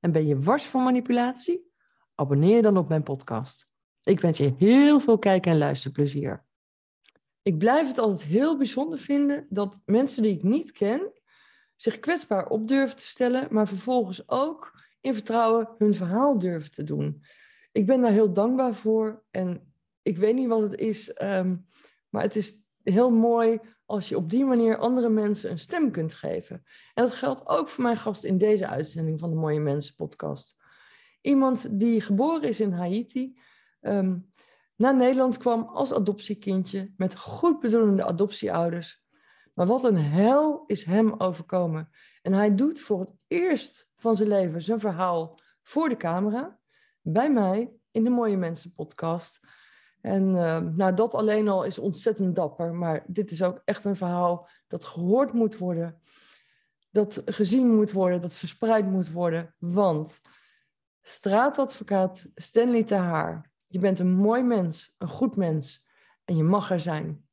en ben je wars van manipulatie? Abonneer dan op mijn podcast. Ik wens je heel veel kijk- en luisterplezier. Ik blijf het altijd heel bijzonder vinden dat mensen die ik niet ken zich kwetsbaar op durven te stellen, maar vervolgens ook in vertrouwen hun verhaal durven te doen. Ik ben daar heel dankbaar voor en ik weet niet wat het is, ehm, maar het is heel mooi als je op die manier andere mensen een stem kunt geven. En dat geldt ook voor mijn gast in deze uitzending van de Mooie Mensen podcast. Iemand die geboren is in Haiti, ehm, naar Nederland kwam als adoptiekindje met goed bedoelende adoptieouders. Maar wat een hel is hem overkomen. En hij doet voor het eerst van zijn leven zijn verhaal voor de camera, bij mij in de Mooie Mensen podcast. En uh, nou, dat alleen al is ontzettend dapper. Maar dit is ook echt een verhaal dat gehoord moet worden. Dat gezien moet worden, dat verspreid moet worden. Want straatadvocaat Stanley Terhaar, je bent een mooi mens, een goed mens. En je mag er zijn.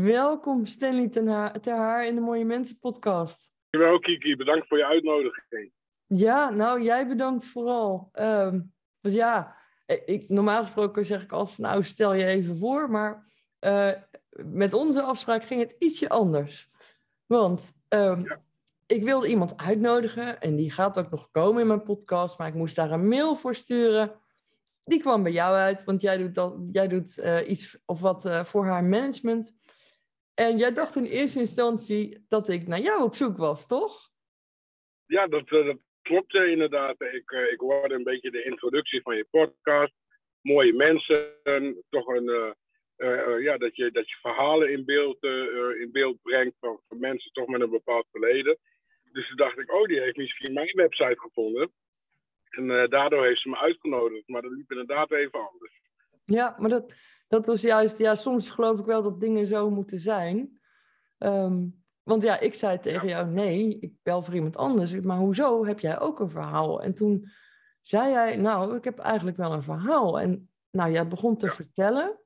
Welkom Stanley ter haar in de Mooie Mensen podcast. Dankjewel Kiki, bedankt voor je uitnodiging. Ja, nou jij bedankt vooral. Um, dus ja, ik, normaal gesproken zeg ik altijd van nou stel je even voor, maar uh, met onze afspraak ging het ietsje anders. Want um, ja. ik wilde iemand uitnodigen en die gaat ook nog komen in mijn podcast, maar ik moest daar een mail voor sturen. Die kwam bij jou uit, want jij doet, dat, jij doet uh, iets of wat uh, voor haar management. En jij dacht in eerste instantie dat ik naar jou op zoek was, toch? Ja, dat, dat klopt inderdaad. Ik, ik hoorde een beetje de introductie van je podcast. Mooie mensen, toch een, uh, uh, ja, dat, je, dat je verhalen in beeld, uh, in beeld brengt van, van mensen toch met een bepaald verleden. Dus toen dacht ik, oh, die heeft misschien mijn website gevonden. En daardoor heeft ze me uitgenodigd. Maar dat liep inderdaad even anders. Ja, maar dat, dat was juist, ja, soms geloof ik wel dat dingen zo moeten zijn. Um, want ja, ik zei tegen jou, nee, ik bel voor iemand anders. Maar hoezo heb jij ook een verhaal? En toen zei jij, nou, ik heb eigenlijk wel een verhaal. En nou, jij begon te ja. vertellen.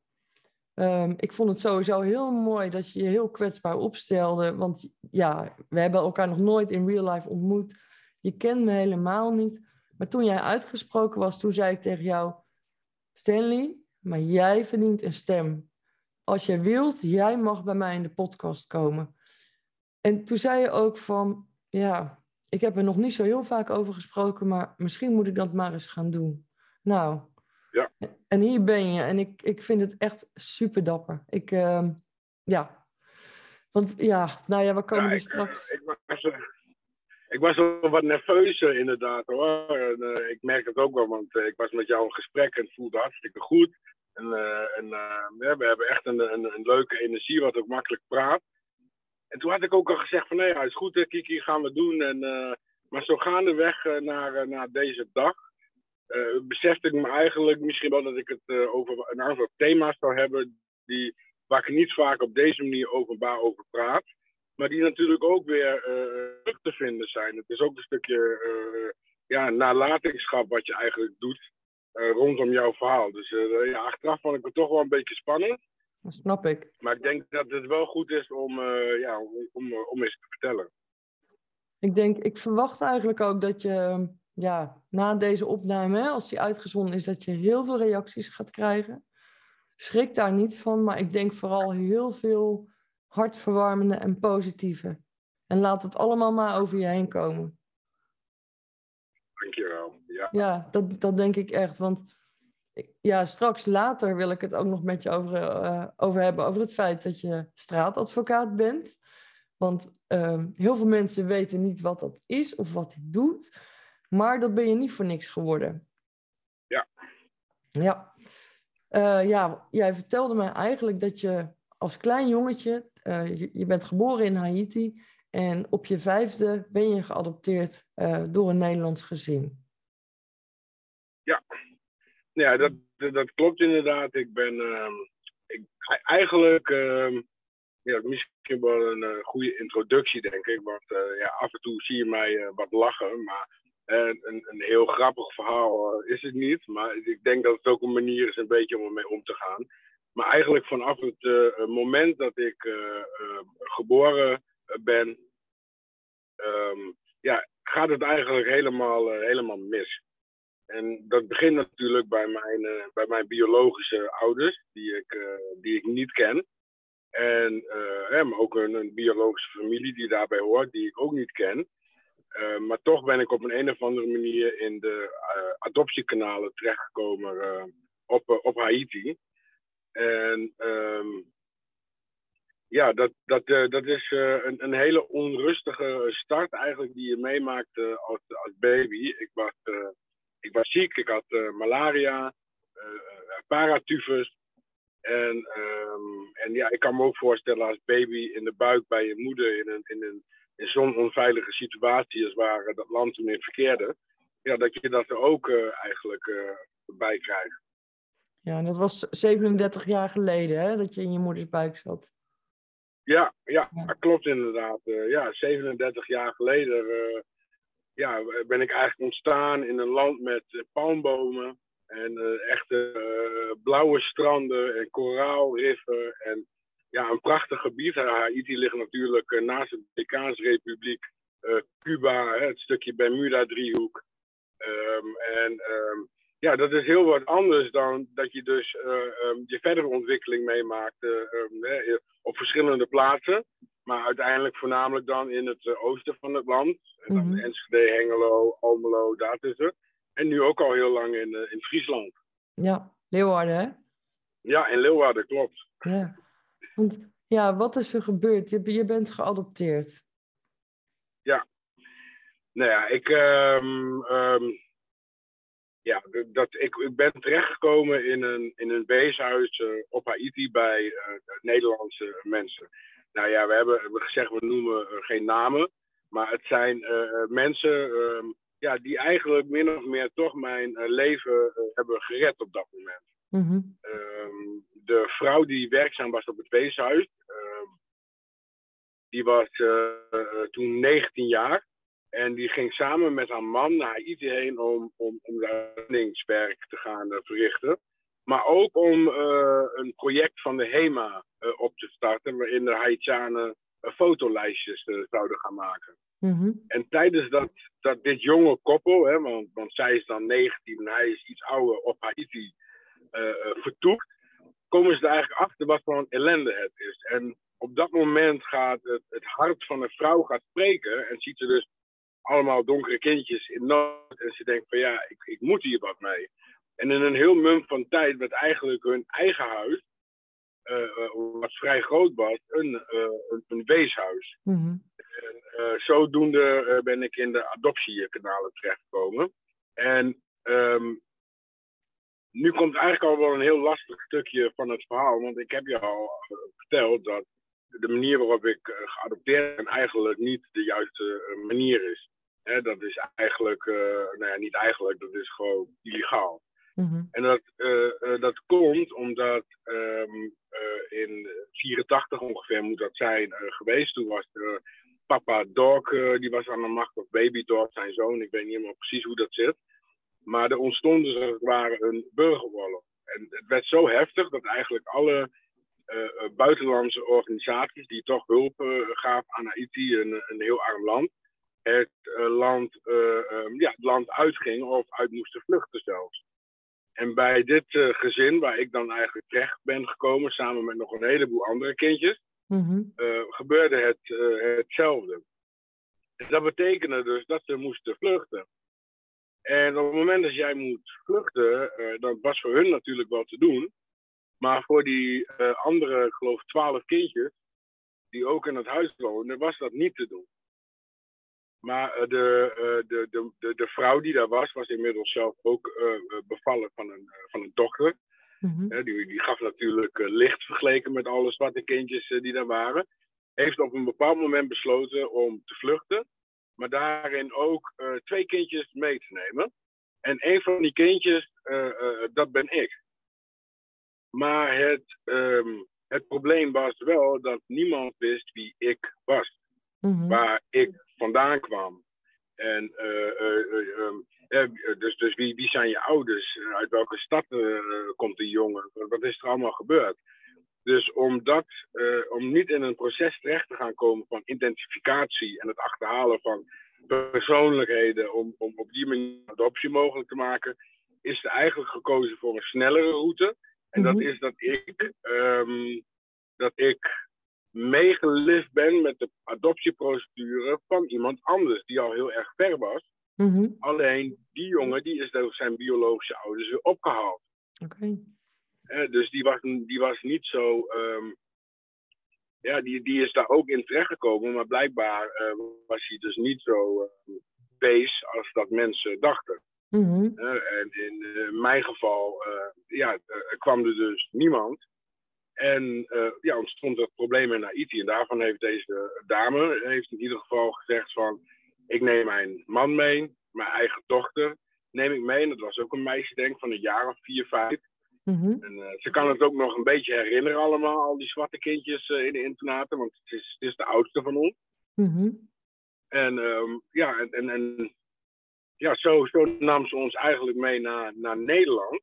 Um, ik vond het sowieso heel mooi dat je je heel kwetsbaar opstelde. Want ja, we hebben elkaar nog nooit in real life ontmoet. Je kent me helemaal niet. Maar toen jij uitgesproken was, toen zei ik tegen jou, Stanley, maar jij verdient een stem. Als je wilt, jij mag bij mij in de podcast komen. En toen zei je ook van, ja, ik heb er nog niet zo heel vaak over gesproken, maar misschien moet ik dat maar eens gaan doen. Nou, ja. en hier ben je. En ik, ik vind het echt super dapper. Ik, uh, ja. Want ja, nou ja, we komen ja, er ik, straks. Ik was, ik was wel wat nerveus inderdaad hoor. En, uh, ik merk het ook wel, want uh, ik was met jou in gesprek en het voelde hartstikke goed. En, uh, en ja, we hebben echt een, een, een, leuke energie, wat ook makkelijk praat. En toen had ik ook al gezegd van, nee, ja, is goed, hè, Kiki, gaan we doen. En, maar zo gaandeweg naar, naar deze dag, besefte ik me eigenlijk misschien wel dat ik het over een aantal thema's zou hebben die, waar ik niet vaak op deze manier openbaar over praat. Maar die natuurlijk ook weer terug te vinden zijn. Het is ook een stukje ja, nalatenschap wat je eigenlijk doet. Uh, rondom jouw verhaal. Dus uh, ja, achteraf vond ik het toch wel een beetje spannend. Dat snap ik. Maar ik denk dat het wel goed is om, ja, om, om, om eens te vertellen. Ik denk, ik verwacht eigenlijk ook dat je ja, na deze opname, hè, als die uitgezonden is, dat je heel veel reacties gaat krijgen. Schrik daar niet van, maar ik denk vooral heel veel hartverwarmende en positieve. En laat het allemaal maar over je heen komen. Dankjewel. Ja, ja dat, dat denk ik echt. Want ja, straks later wil ik het ook nog met je over, uh, over hebben. Over het feit dat je straatadvocaat bent. Want uh, heel veel mensen weten niet wat dat is of wat hij doet. Maar dat ben je niet voor niks geworden. Ja. Ja. Uh, ja, jij vertelde mij eigenlijk dat je als klein jongetje, uh, je, je, bent geboren in Haiti en op je vijfde ben je geadopteerd door een Nederlands gezin. Ja, dat, dat klopt inderdaad. Ik ben uh, ik, eigenlijk, uh, ja, misschien wel een uh, goede introductie, denk ik. Want ja, af en toe zie je mij wat lachen, maar een, een, heel grappig verhaal is het niet. Maar ik denk dat het ook een manier is een beetje om ermee om te gaan. Maar eigenlijk vanaf het moment dat ik geboren ben, um, ja, gaat het eigenlijk helemaal, helemaal mis. En dat begint natuurlijk bij mijn, uh, bij mijn biologische ouders, die ik, uh, die ik niet ken. En uh, maar ook een, een, biologische familie die daarbij hoort, die ik ook niet ken. maar toch ben ik op een, een of andere manier in de adoptiekanalen terechtgekomen op, op Haiti. En um, ja, dat, dat, dat is een, een hele onrustige start eigenlijk die je meemaakt als, als baby. Ik was ik was ziek, ik had uh, malaria, uh, paratyfus. En, um, en ja, ik kan me ook voorstellen als baby in de buik bij je moeder in, een, in, een, in zo'n onveilige situatie als waar dat land toen in verkeerde. Ja, dat je dat er ook uh, eigenlijk bij krijgt. Ja, en dat was 37 jaar geleden hè, dat je in je moeders buik zat. Ja, ja, ja. dat klopt inderdaad. ja, 37 jaar geleden ja, ben ik eigenlijk ontstaan in een land met uh, palmbomen. En uh, echte uh, blauwe stranden en koraalriffen. En ja, een prachtig gebied. Haiti ligt natuurlijk naast de Dominicaanse Republiek. Cuba, het stukje Bermuda-driehoek. Um, en um, ja, dat is heel wat anders dan dat je dus um, je verdere ontwikkeling meemaakt op verschillende plaatsen. Maar uiteindelijk voornamelijk dan in het eh, oosten van het land. En dan mm-hmm. Enschede, Hengelo, Almelo, daartussen. En nu ook al heel lang in, uh, in Friesland. Ja, Leeuwarden hè? Ja, in Leeuwarden, klopt. Ja, want ja, wat is er gebeurd? Je, je bent geadopteerd. Ja, nou ja, ik, um, um, ja, dat, ik, ik ben terechtgekomen in een, in een weeshuis uh, op Haiti bij uh, Nederlandse mensen. Nou ja, we hebben, gezegd, we noemen geen namen. Maar het zijn uh, mensen uh, ja, die eigenlijk min of meer toch mijn uh, leven hebben gered op dat moment. Mm -hmm. de vrouw die werkzaam was op het weeshuis, ehm, die was toen 19 jaar. En die ging samen met haar man naar Haiti heen om, om, om te gaan verrichten. Maar ook om uh, een project van de HEMA uh, op te starten, waarin de Haitianen uh, fotolijstjes zouden gaan maken. Mm -hmm. En tijdens dat, dat dit jonge koppel, hè, want, want zij is dan 19 en hij is iets ouder op Haiti, vertoekt, komen ze er eigenlijk achter wat voor een ellende het is. En op dat moment gaat het, het hart van een vrouw gaat spreken en ziet ze dus allemaal donkere kindjes in nood. En ze denkt van ja, ik, ik moet hier wat mee. En in een heel mum van tijd werd eigenlijk hun eigen huis, uh, wat vrij groot was, een, uh, een, weeshuis. Mm-hmm. En, zodoende ben ik in de adoptiekanalen terechtgekomen. En um, nu komt eigenlijk al wel een heel lastig stukje van het verhaal. Want ik heb je al verteld dat de manier waarop ik geadopteerd ben eigenlijk niet de juiste manier is. dat is eigenlijk, nou ja, niet eigenlijk, dat is gewoon illegaal. Mm-hmm. En dat, uh, dat komt omdat um, uh, in 84 ongeveer moet dat zijn geweest. Toen was er papa Dog, die was aan de macht, of baby Dog, zijn zoon. Ik weet niet helemaal precies hoe dat zit. Maar er ontstond dus het ware een burgeroorlog. En het werd zo heftig dat eigenlijk alle buitenlandse organisaties die toch hulp gaven aan Haiti, een, een heel arm land, het, land, um, ja, het land uitging of uit moesten vluchten zelfs. En bij dit uh, gezin, waar ik dan eigenlijk terecht ben gekomen, samen met nog een heleboel andere kindjes, mm-hmm. uh, gebeurde het, uh, hetzelfde. En dat betekende dus dat ze moesten vluchten. En op het moment dat jij moet vluchten, dan was voor hun natuurlijk wel te doen. Maar voor die andere, geloof ik, twaalf kindjes, die ook in het huis woonden, was dat niet te doen. Maar eh, de, eh, de, de, de, de, vrouw die daar was, was inmiddels zelf ook eh, bevallen van een, van een dochter. die, die gaf natuurlijk licht vergeleken met alle zwarte kindjes die daar waren. Heeft op een bepaald moment besloten om te vluchten. Maar daarin ook twee kindjes mee te nemen. En een van die kindjes, dat ben ik. Maar het, ehm, het probleem was wel dat niemand wist wie ik was. Mhm. Waar ik vandaan kwam. En uh, dus, dus wie, wie zijn je ouders? Uit welke stad komt die jongen? Wat is er allemaal gebeurd? Dus om, dat, om niet in een proces terecht te gaan komen van identificatie en het achterhalen van persoonlijkheden, om, om op die manier adoptie mogelijk te maken, is er eigenlijk gekozen voor een snellere route. En dat mhm. is dat ik, um, dat ik meegelift ben met de adoptieprocedure van iemand anders die al heel erg ver was. Mhm. Alleen die jongen die is door zijn biologische ouders weer opgehaald. Oké. dus die was, die was niet zo. Um, ja, die, die is daar ook in terechtgekomen, maar blijkbaar uh, was hij dus niet zo uh, als dat mensen dachten. Mhm. en in uh, mijn geval ja, kwam er dus niemand. En ja, ontstond het probleem in Haiti. En daarvan heeft deze dame heeft in ieder geval gezegd van... ik neem mijn man mee, mijn eigen dochter neem ik mee. En dat was ook een meisje, denk ik, van een jaar of vier, vijf. Mhm. En ze kan het ook nog een beetje herinneren allemaal, al die zwarte kindjes in de internaten. Want het is, het is de oudste van ons. Mhm. En um, ja, en, en, en ja, zo, zo nam ze ons eigenlijk mee naar, naar Nederland.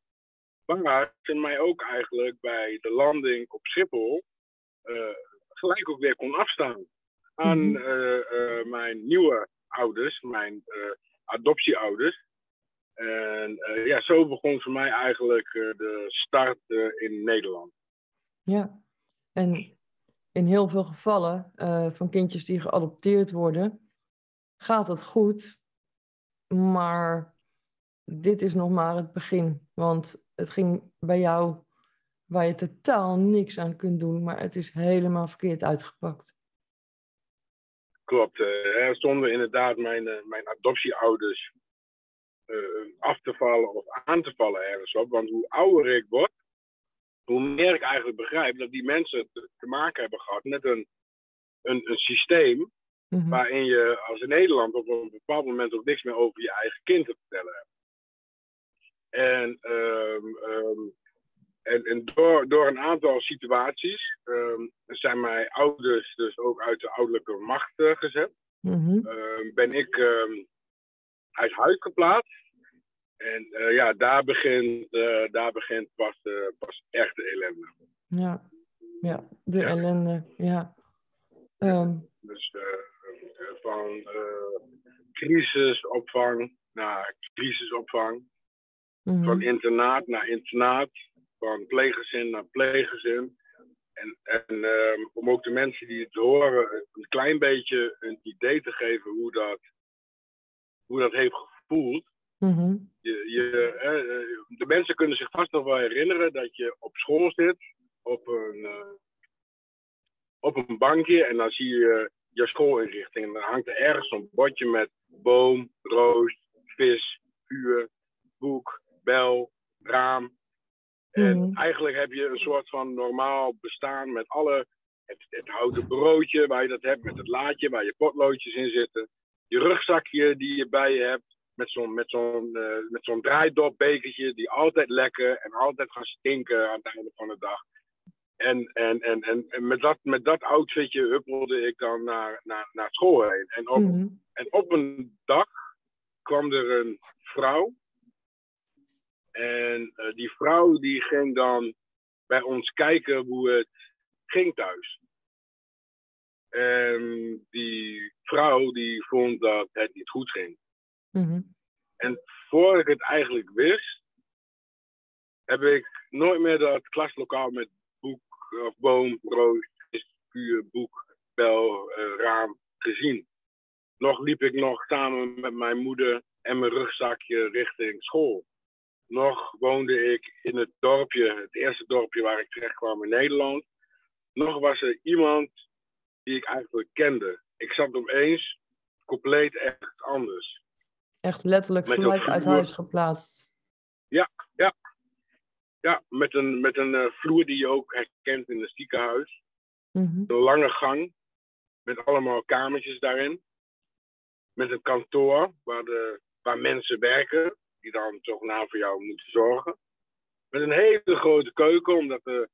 Waar ze mij ook eigenlijk bij de landing op Schiphol uh, gelijk ook weer kon afstaan. Aan uh, mijn nieuwe ouders, mijn adoptieouders. En ja, zo begon voor mij eigenlijk de start in Nederland. Ja, en in heel veel gevallen van kindjes die geadopteerd worden, gaat het goed. Maar dit is nog maar het begin. Want het ging bij jou waar je totaal niks aan kunt doen, maar het is helemaal verkeerd uitgepakt. Klopt. Er stonden inderdaad mijn, uh, mijn adoptieouders uh, af te vallen of aan te vallen ergens op. Want hoe ouder ik word, hoe meer ik eigenlijk begrijp dat die mensen te, te maken hebben gehad met een, een, een systeem Mhm. Waarin je als in Nederland op een bepaald moment ook niks meer over je eigen kind te vertellen hebt. En, um, um, en, en door, door een aantal situaties um, zijn mijn ouders dus ook uit de ouderlijke macht uh, gezet. Mm ben ik uit huis geplaatst. En uh, ja, daar begint, uh, daar begint pas, pas echt de ellende. Ja, ja de ja. ellende, ja. Dus van crisisopvang naar crisisopvang. Mhm. Van internaat naar internaat. Van pleeggezin naar pleeggezin. En, en uh, om ook de mensen die het horen een klein beetje een idee te geven hoe dat, hoe dat heeft gevoeld. Mhm. je, je, eh, de mensen kunnen zich vast nog wel herinneren dat je op school zit, op een, uh, op een bankje, en dan zie je je schoolinrichting. En dan hangt er ergens een bordje met boom, roos, vis, vuur, boek, bel, raam. En mhm. eigenlijk heb je een soort van normaal bestaan met alle. Het, het houten broodje waar je dat hebt, met het laadje waar je potloodjes in zitten. Je rugzakje die je bij je hebt, met zo'n met zo'n uh, met zo'n draaidopbekertje die altijd lekker en altijd gaan stinken aan het einde van de dag. En, en, en, en, en met, dat, met dat outfitje huppelde ik dan naar, naar, naar school heen. En op, mhm. en op een dag kwam er een vrouw. En uh, die vrouw die ging dan bij ons kijken hoe het ging thuis. En die vrouw die vond dat het niet goed ging. Mm En voor ik het eigenlijk wist, heb ik nooit meer dat klaslokaal met of boom, roos, vuur, boek, bel, uh, raam gezien. Nog liep ik nog samen met mijn moeder en mijn rugzakje richting school. Nog woonde ik in het dorpje, het eerste dorpje waar ik terecht kwam in Nederland. Nog was er iemand die ik eigenlijk kende. Ik zat opeens compleet echt anders. Echt letterlijk vanuit uit huis geplaatst. Ja, ja. Ja, met een, met een eh, vloer die je ook herkent in een ziekenhuis. Mhm. Een lange gang met allemaal kamertjes daarin. Met een kantoor waar, de, waar mensen werken die dan zogenaamd voor jou moeten zorgen. Met een hele grote keuken, omdat er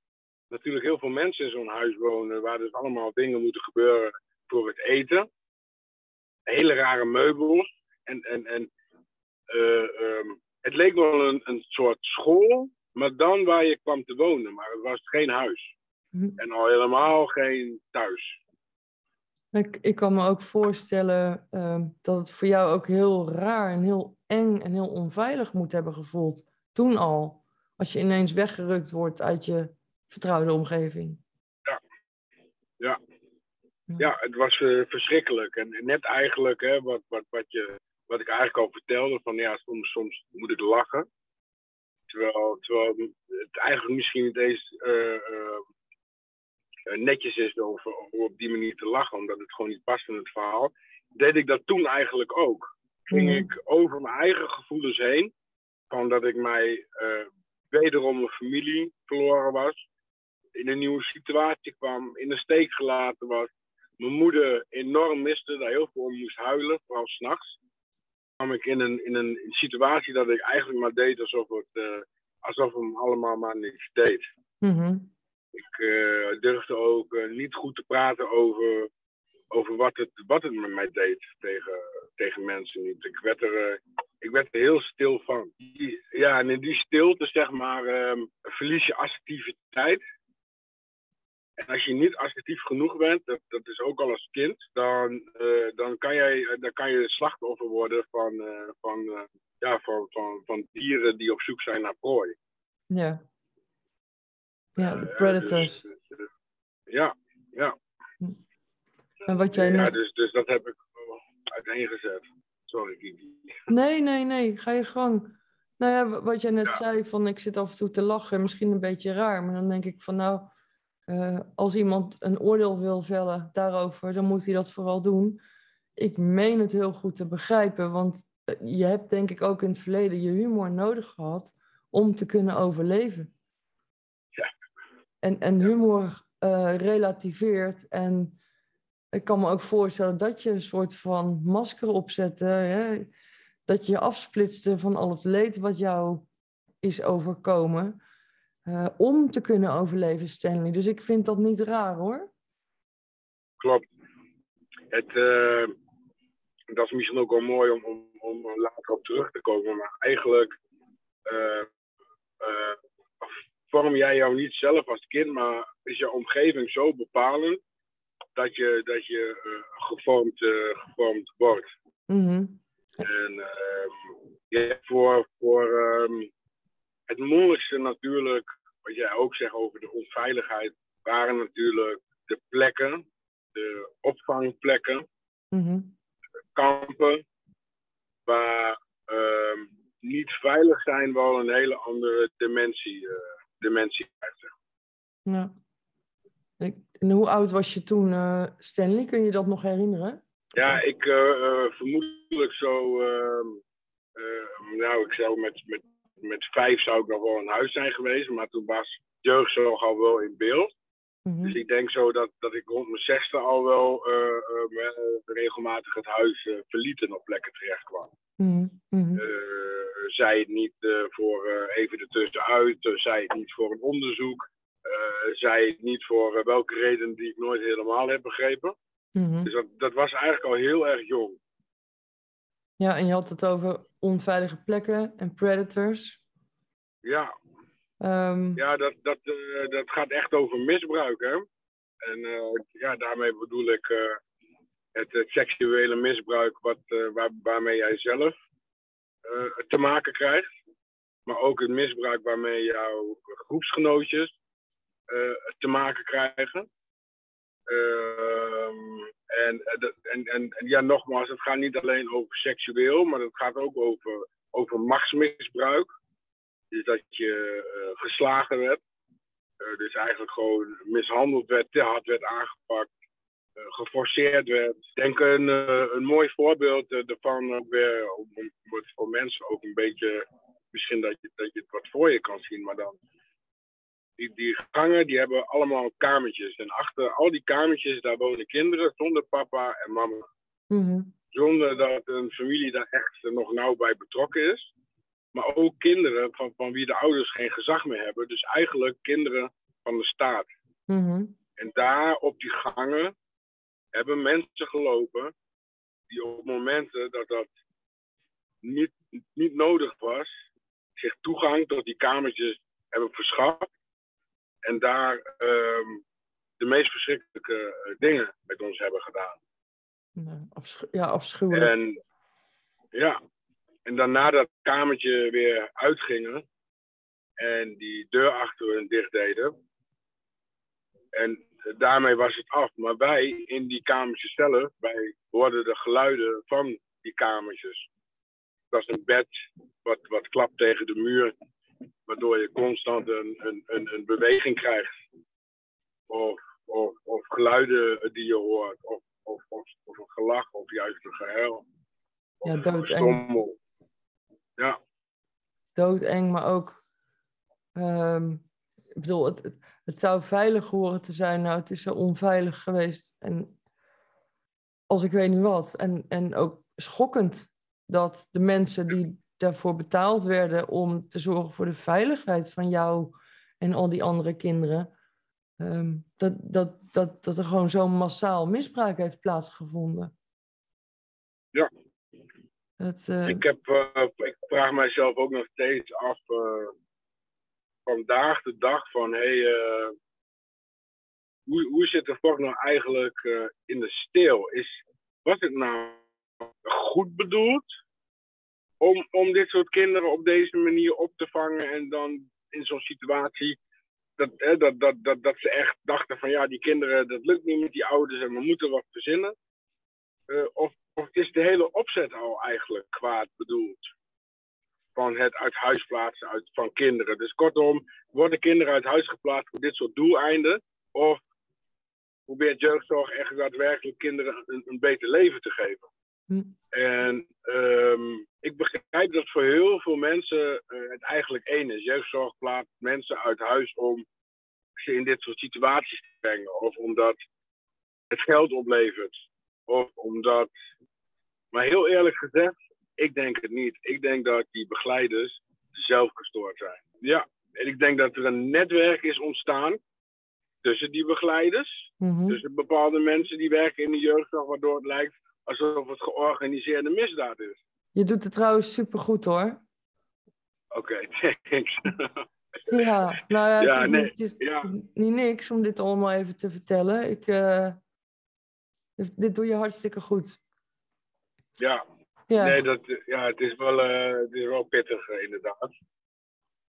natuurlijk heel veel mensen in zo'n huis wonen, waar dus allemaal dingen moeten gebeuren voor het eten. Hele rare meubels. En, en, en eh, ehm, het leek wel een, een soort school, maar dan waar je kwam te wonen. Maar het was geen huis. Mhm. En al helemaal geen thuis. Ik, ik kan me ook voorstellen ehm, dat het voor jou ook heel raar en heel eng en heel onveilig moet hebben gevoeld. Toen al. Als je ineens weggerukt wordt uit je vertrouwde omgeving. Ja, ja het was eh, verschrikkelijk. En net eigenlijk, hè, wat, wat, wat, je, wat ik eigenlijk al vertelde, van ja, soms, soms moet ik lachen. Terwijl, terwijl het eigenlijk misschien niet eens eh, eh, netjes is om op die manier te lachen, omdat het gewoon niet past in het verhaal. Deed ik dat toen eigenlijk ook. Ging Mhm. ik over mijn eigen gevoelens heen, van dat ik mij eh, wederom een familie verloren was, in een nieuwe situatie kwam, in de steek gelaten was, mijn moeder enorm miste, daar heel veel om moest huilen, vooral s'nachts. kwam ik in een, in een situatie dat ik eigenlijk maar deed alsof het, eh, alsof hem allemaal maar niks deed. Mhm. Ik eh, durfde ook eh, niet goed te praten over, over wat, het, wat het met mij deed tegen, tegen mensen niet. Ik werd er, eh, ik werd er heel stil van. Ja, en in die stilte, zeg maar, ehm, verlies je assertiviteit. En als je niet assertief genoeg bent, dat, dat is ook al als kind, dan, dan, kan, jij, dan kan je slachtoffer worden van, van, ja, van, van, van dieren die op zoek zijn naar prooi. Ja. Ja, de Eh, predators. dus- dus, eh, ja, ja. En wat jij ja net... dus, dus dat heb ik uiteengezet. Sorry, Kiki. Nee, nee, nee, ga je gang. Nou ja, wa- wat jij net Ja. zei, van ik zit af en toe te lachen, misschien een beetje raar, maar dan denk ik van nou, eh, als iemand een oordeel wil vellen daarover, dan moet hij dat vooral doen. Ik meen het heel goed te begrijpen, want je hebt denk ik ook in het verleden je humor nodig gehad om te kunnen overleven. En, en humor eh, relativeert en ik kan me ook voorstellen dat je een soort van masker opzette, hè? dat je je afsplitste van al het leed wat jou is overkomen, eh, om te kunnen overleven, Stanley. Dus ik vind dat niet raar hoor. Klopt. Het, eh, dat is misschien ook wel mooi om, om, om er later op terug te komen. Maar eigenlijk vorm jij jou niet zelf als kind, maar is je omgeving zo bepalend dat je, dat je eh, gevormd, eh, gevormd wordt. Mhm. En ehm, ja, voor, voor ehm, het moeilijkste natuurlijk, wat jij ook zegt over de onveiligheid, waren natuurlijk de plekken, de opvangplekken, Mhm. kampen, waar ehm, niet veilig zijn wel een hele andere dimensie, dimensie krijgt. Ja. En hoe oud was je toen, eh, Stanley? Kun je dat nog herinneren? Ja, ik eh, eh, vermoedelijk zo, ehm, eh, nou ik zou met, met, met vijf zou ik nog wel in huis zijn geweest, maar toen was jeugdzorg al wel in beeld. Mhm. Dus ik denk zo dat, dat ik rond mijn zesde al wel eh, eh, regelmatig het huis eh, verliet en op plekken terecht kwam. Eh, zij het niet voor even ertussenuit, uh, zij het niet voor een onderzoek, zij het niet voor welke reden die ik nooit helemaal heb begrepen. Mhm. Dus dat, dat was eigenlijk al heel erg jong. Ja, en je had het over onveilige plekken en predators. Ja, Ehm, ja dat, dat, eh, dat gaat echt over misbruik. Hè? En eh, ja, daarmee bedoel ik eh, het, seksuele misbruik wat, waar, waarmee jij zelf te maken krijgt. Maar ook het misbruik waarmee jouw groepsgenootjes te maken krijgen. Ehm, en, en, en, en ja, nogmaals, het gaat niet alleen over seksueel, maar het gaat ook over, over machtsmisbruik. Dus dat je eh, geslagen werd. Eh, dus eigenlijk gewoon mishandeld werd, te hard werd aangepakt, eh, geforceerd werd. Ik denk een, een mooi voorbeeld daarvan ook weer, om, voor mensen ook een beetje, misschien dat je, dat je het wat voor je kan zien, maar dan die, die gangen die hebben allemaal kamertjes. En achter al die kamertjes, daar wonen kinderen zonder papa en mama. Mhm. Zonder dat een familie daar echt nog nauw bij betrokken is. Maar ook kinderen van, van wie de ouders geen gezag meer hebben. Dus eigenlijk kinderen van de staat. Mhm. En daar op die gangen hebben mensen gelopen die op momenten dat dat niet, niet nodig was, zich toegang tot die kamertjes hebben verschaft. En daar ehm, de meest verschrikkelijke eh, dingen met ons hebben gedaan. Ja, afschu- ja, afschuwelijk. En ja, en daarna dat kamertje weer uitgingen en die deur achter hun dicht deden. En daarmee was het af. Maar wij in die kamertjes zelf, wij hoorden de geluiden van die kamertjes. Dat is een bed wat, wat klapt tegen de muur, waardoor je constant een, een, een, een beweging krijgt. Of, of, of geluiden die je hoort, of, of, of, of een gelach, of juist een gehuil. Ja, doodeng. Ja, doodeng, maar ook. ehm, ik bedoel, het, het, het zou veilig horen te zijn. Nou, het is zo onveilig geweest. En als ik weet niet wat. En, en ook schokkend dat de mensen die daarvoor betaald werden om te zorgen voor de veiligheid van jou en al die andere kinderen. ehm, dat, dat, dat, dat er gewoon zo'n massaal misbruik heeft plaatsgevonden. Ja. Eh, Ik, heb, eh, ik vraag mijzelf ook nog steeds af, eh, vandaag de dag, van hé, hey, eh, hoe, hoe zit de volk nou eigenlijk eh, in de steel? Is, was het nou goed bedoeld om, om dit soort kinderen op deze manier op te vangen en dan in zo'n situatie dat, hè, dat, dat, dat, dat ze echt dachten van ja, die kinderen, dat lukt niet met die ouders en we moeten wat verzinnen? Eh, of, of is de hele opzet al eigenlijk kwaad bedoeld? Van het uit huis plaatsen uit, van kinderen. Dus kortom, worden kinderen uit huis geplaatst voor dit soort doeleinden? Of probeert jeugdzorg echt daadwerkelijk kinderen een, een beter leven te geven? Hm. En ehm, ik begrijp dat voor heel veel mensen eh, het eigenlijk één is. Jeugdzorg plaatst mensen uit huis om ze in dit soort situaties te brengen. Of omdat het geld oplevert. Of omdat. Maar heel eerlijk gezegd, ik denk het niet. Ik denk dat die begeleiders zelf gestoord zijn. Ja, en ik denk dat er een netwerk is ontstaan tussen die begeleiders. mhm. Tussen bepaalde mensen die werken in de jeugdzorg, waardoor het lijkt alsof het georganiseerde misdaad is. Je doet het trouwens supergoed hoor. Oké, thanks. Ja, nou ja, het, Ja, is, nee, niet, het is ja. niet niks om dit allemaal even te vertellen. Ik, eh, dus dit doe je hartstikke goed. ja, Ja, nee, dat, ja het, is wel, eh, het is wel pittig eh, inderdaad.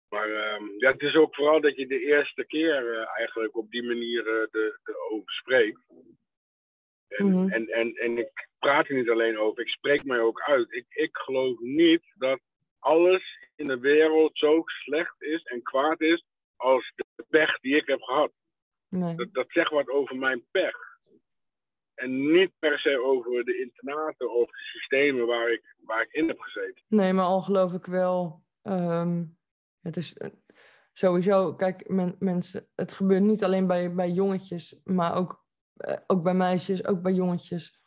Maar ehm, ja, het is ook vooral dat je de eerste keer eh, eigenlijk op die manier eh, de, de over spreekt. En, Mhm. en, en, en ik praat er niet alleen over, ik spreek mij ook uit. Ik, ik geloof niet dat alles in de wereld zo slecht is en kwaad is als de pech die ik heb gehad. nee. Dat, dat zegt wat over mijn pech. En niet per se over de internaten of de systemen waar ik, waar ik in heb gezeten. nee, maar al geloof ik wel. ehm, het is eh, sowieso, kijk, men, mensen, het gebeurt niet alleen bij, bij jongetjes, maar ook, eh, ook bij meisjes, ook bij jongetjes.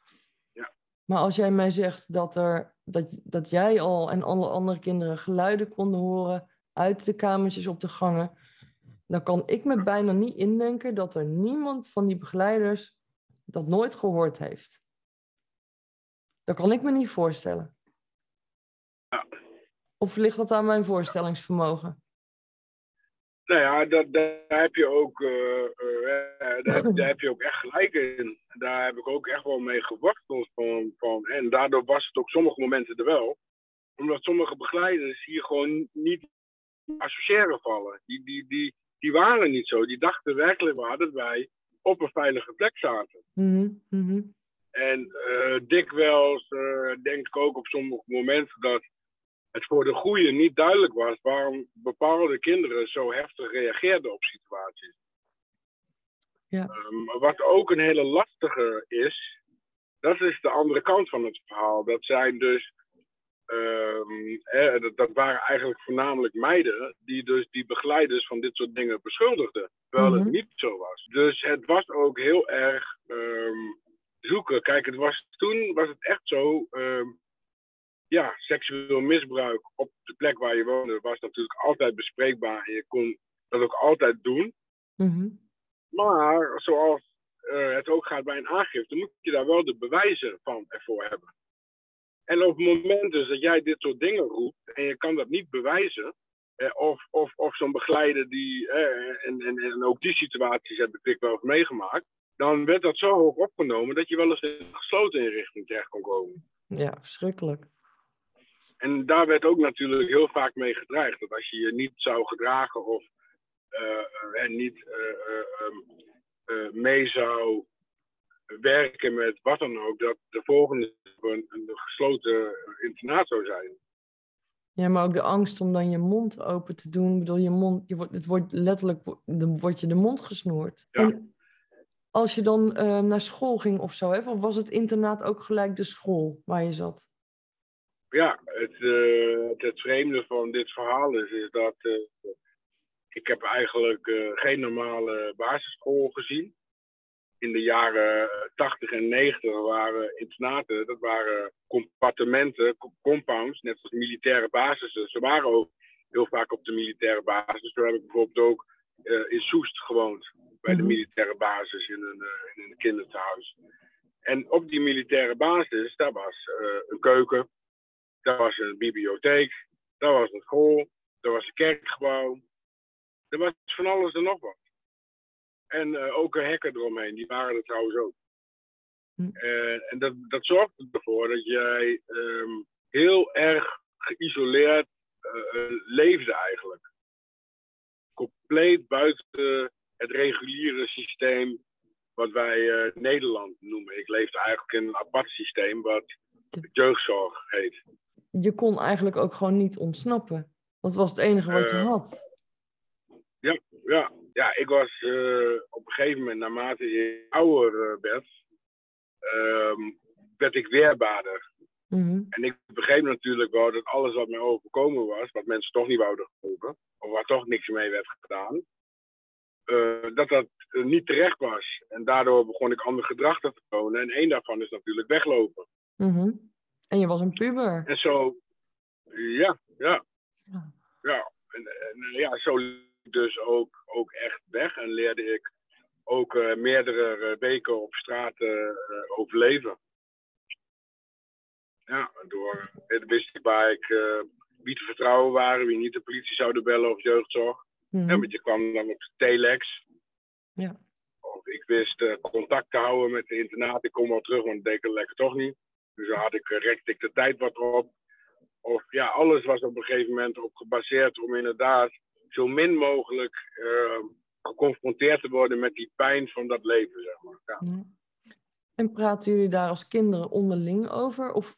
Ja. Maar als jij mij zegt dat, er, dat, dat jij al en alle andere kinderen geluiden konden horen uit de kamertjes op de gangen, dan kan ik me bijna niet indenken dat er niemand van die begeleiders dat nooit gehoord heeft. Dat kan ik me niet voorstellen. Ja. Of ligt dat aan mijn voorstellingsvermogen? Nou ja, dat, daar heb je ook, eh, eh, daar, heb, daar heb je ook echt gelijk in. Daar heb ik ook echt wel mee geworsteld. Van, van, en daardoor was het ook sommige momenten er wel. Omdat sommige begeleiders hier gewoon niet associëren vallen. Die, die, die, die waren niet zo. Die dachten werkelijk waar dat wij op een veilige plek zaten. Mhm, mhm. En eh, dikwijls eh, denk ik ook op sommige momenten dat het voor de goeie niet duidelijk was waarom bepaalde kinderen zo heftig reageerden op situaties. Ja. Ehm, wat ook een hele lastige is, dat is de andere kant van het verhaal. Dat zijn dus eh, ehm, dat, dat, waren eigenlijk voornamelijk meiden die dus die begeleiders van dit soort dingen beschuldigden. Terwijl het mhm. niet zo was. Dus het was ook heel erg ehm, zoeken. Kijk, het was, toen was het echt zo. Ehm, ja, seksueel misbruik op de plek waar je woonde was natuurlijk altijd bespreekbaar. En je kon dat ook altijd doen. Mhm. Maar zoals uh, het ook gaat bij een aangifte, moet je daar wel de bewijzen van ervoor hebben. En op het moment dus dat jij dit soort dingen roept en je kan dat niet bewijzen, eh, of, of, of zo'n begeleider die, eh, en, en, en ook die situaties heb ik wel meegemaakt, dan werd dat zo hoog opgenomen dat je wel eens in een gesloten inrichting terecht kon komen. Ja, verschrikkelijk. En daar werd ook natuurlijk heel vaak mee gedreigd. Dat als je je niet zou gedragen of uh, niet um, mee zou werken met wat dan ook, dat de volgende een, een gesloten internaat zou zijn. Ja, maar ook de angst om dan je mond open te doen. Ik bedoel, je mond, je wordt, het wordt letterlijk, dan wordt je de mond gesnoerd. Ja. En als je dan naar school ging of zo, hè, of was het internaat ook gelijk de school waar je zat? ja, het, uh, het, vreemde van dit verhaal is, is dat uh, ik heb eigenlijk geen normale basisschool gezien. In de jaren 80 en 90 waren internaten, dat waren compartimenten, compounds, net als militaire basissen. Ze waren ook heel vaak op de militaire basis. Zo heb ik bijvoorbeeld ook in Soest gewoond, bij de mhm. militaire basis in een, in een kinderthuis. En op die militaire basis, daar was een keuken, daar was een bibliotheek, daar was een school, daar was een kerkgebouw. Er was van alles en nog wat. En uh, ook hekken eromheen, die waren er trouwens ook. Hm. Uh, en dat, dat zorgde ervoor dat jij um, heel erg geïsoleerd uh, leefde eigenlijk. Compleet buiten het reguliere systeem wat wij Nederland noemen. Ik leefde eigenlijk in een apart systeem wat jeugdzorg heet je kon eigenlijk ook gewoon niet ontsnappen. Dat was het enige wat je eh, had. Ja, ja. Ja ik was uh, op een gegeven moment, naarmate ik ouder uh, werd, um, werd ik weerbaarder. Mm En ik begreep natuurlijk wel dat alles wat mij overkomen was, wat mensen toch niet wouden geloven, of waar toch niks mee werd gedaan, uh, dat dat niet terecht was. En daardoor begon ik ander gedrag te tonen. En één daarvan is natuurlijk weglopen. Mm en je was een puber. En zo, ja, ja. Ja, en, en ja, zo dus ook, ook echt weg. En leerde ik ook uh, meerdere eh, weken op straat uh, overleven. Ja, door het wist ik waar ik wie te vertrouwen waren, wie niet de politie zouden bellen of jeugdzorg. Mm -hmm. want je kwam dan op de telex. Ja. Of ik wist contact te houden met de internaat. Ik kom wel terug, want dat deed ik lekker toch niet. Dus dan had ik, eh, rekte ik de tijd wat op. Of ja, alles was op een gegeven moment op gebaseerd om inderdaad zo min mogelijk uh, geconfronteerd te worden met die pijn van dat leven, zeg maar. Ja. En praten jullie daar als kinderen onderling over? Of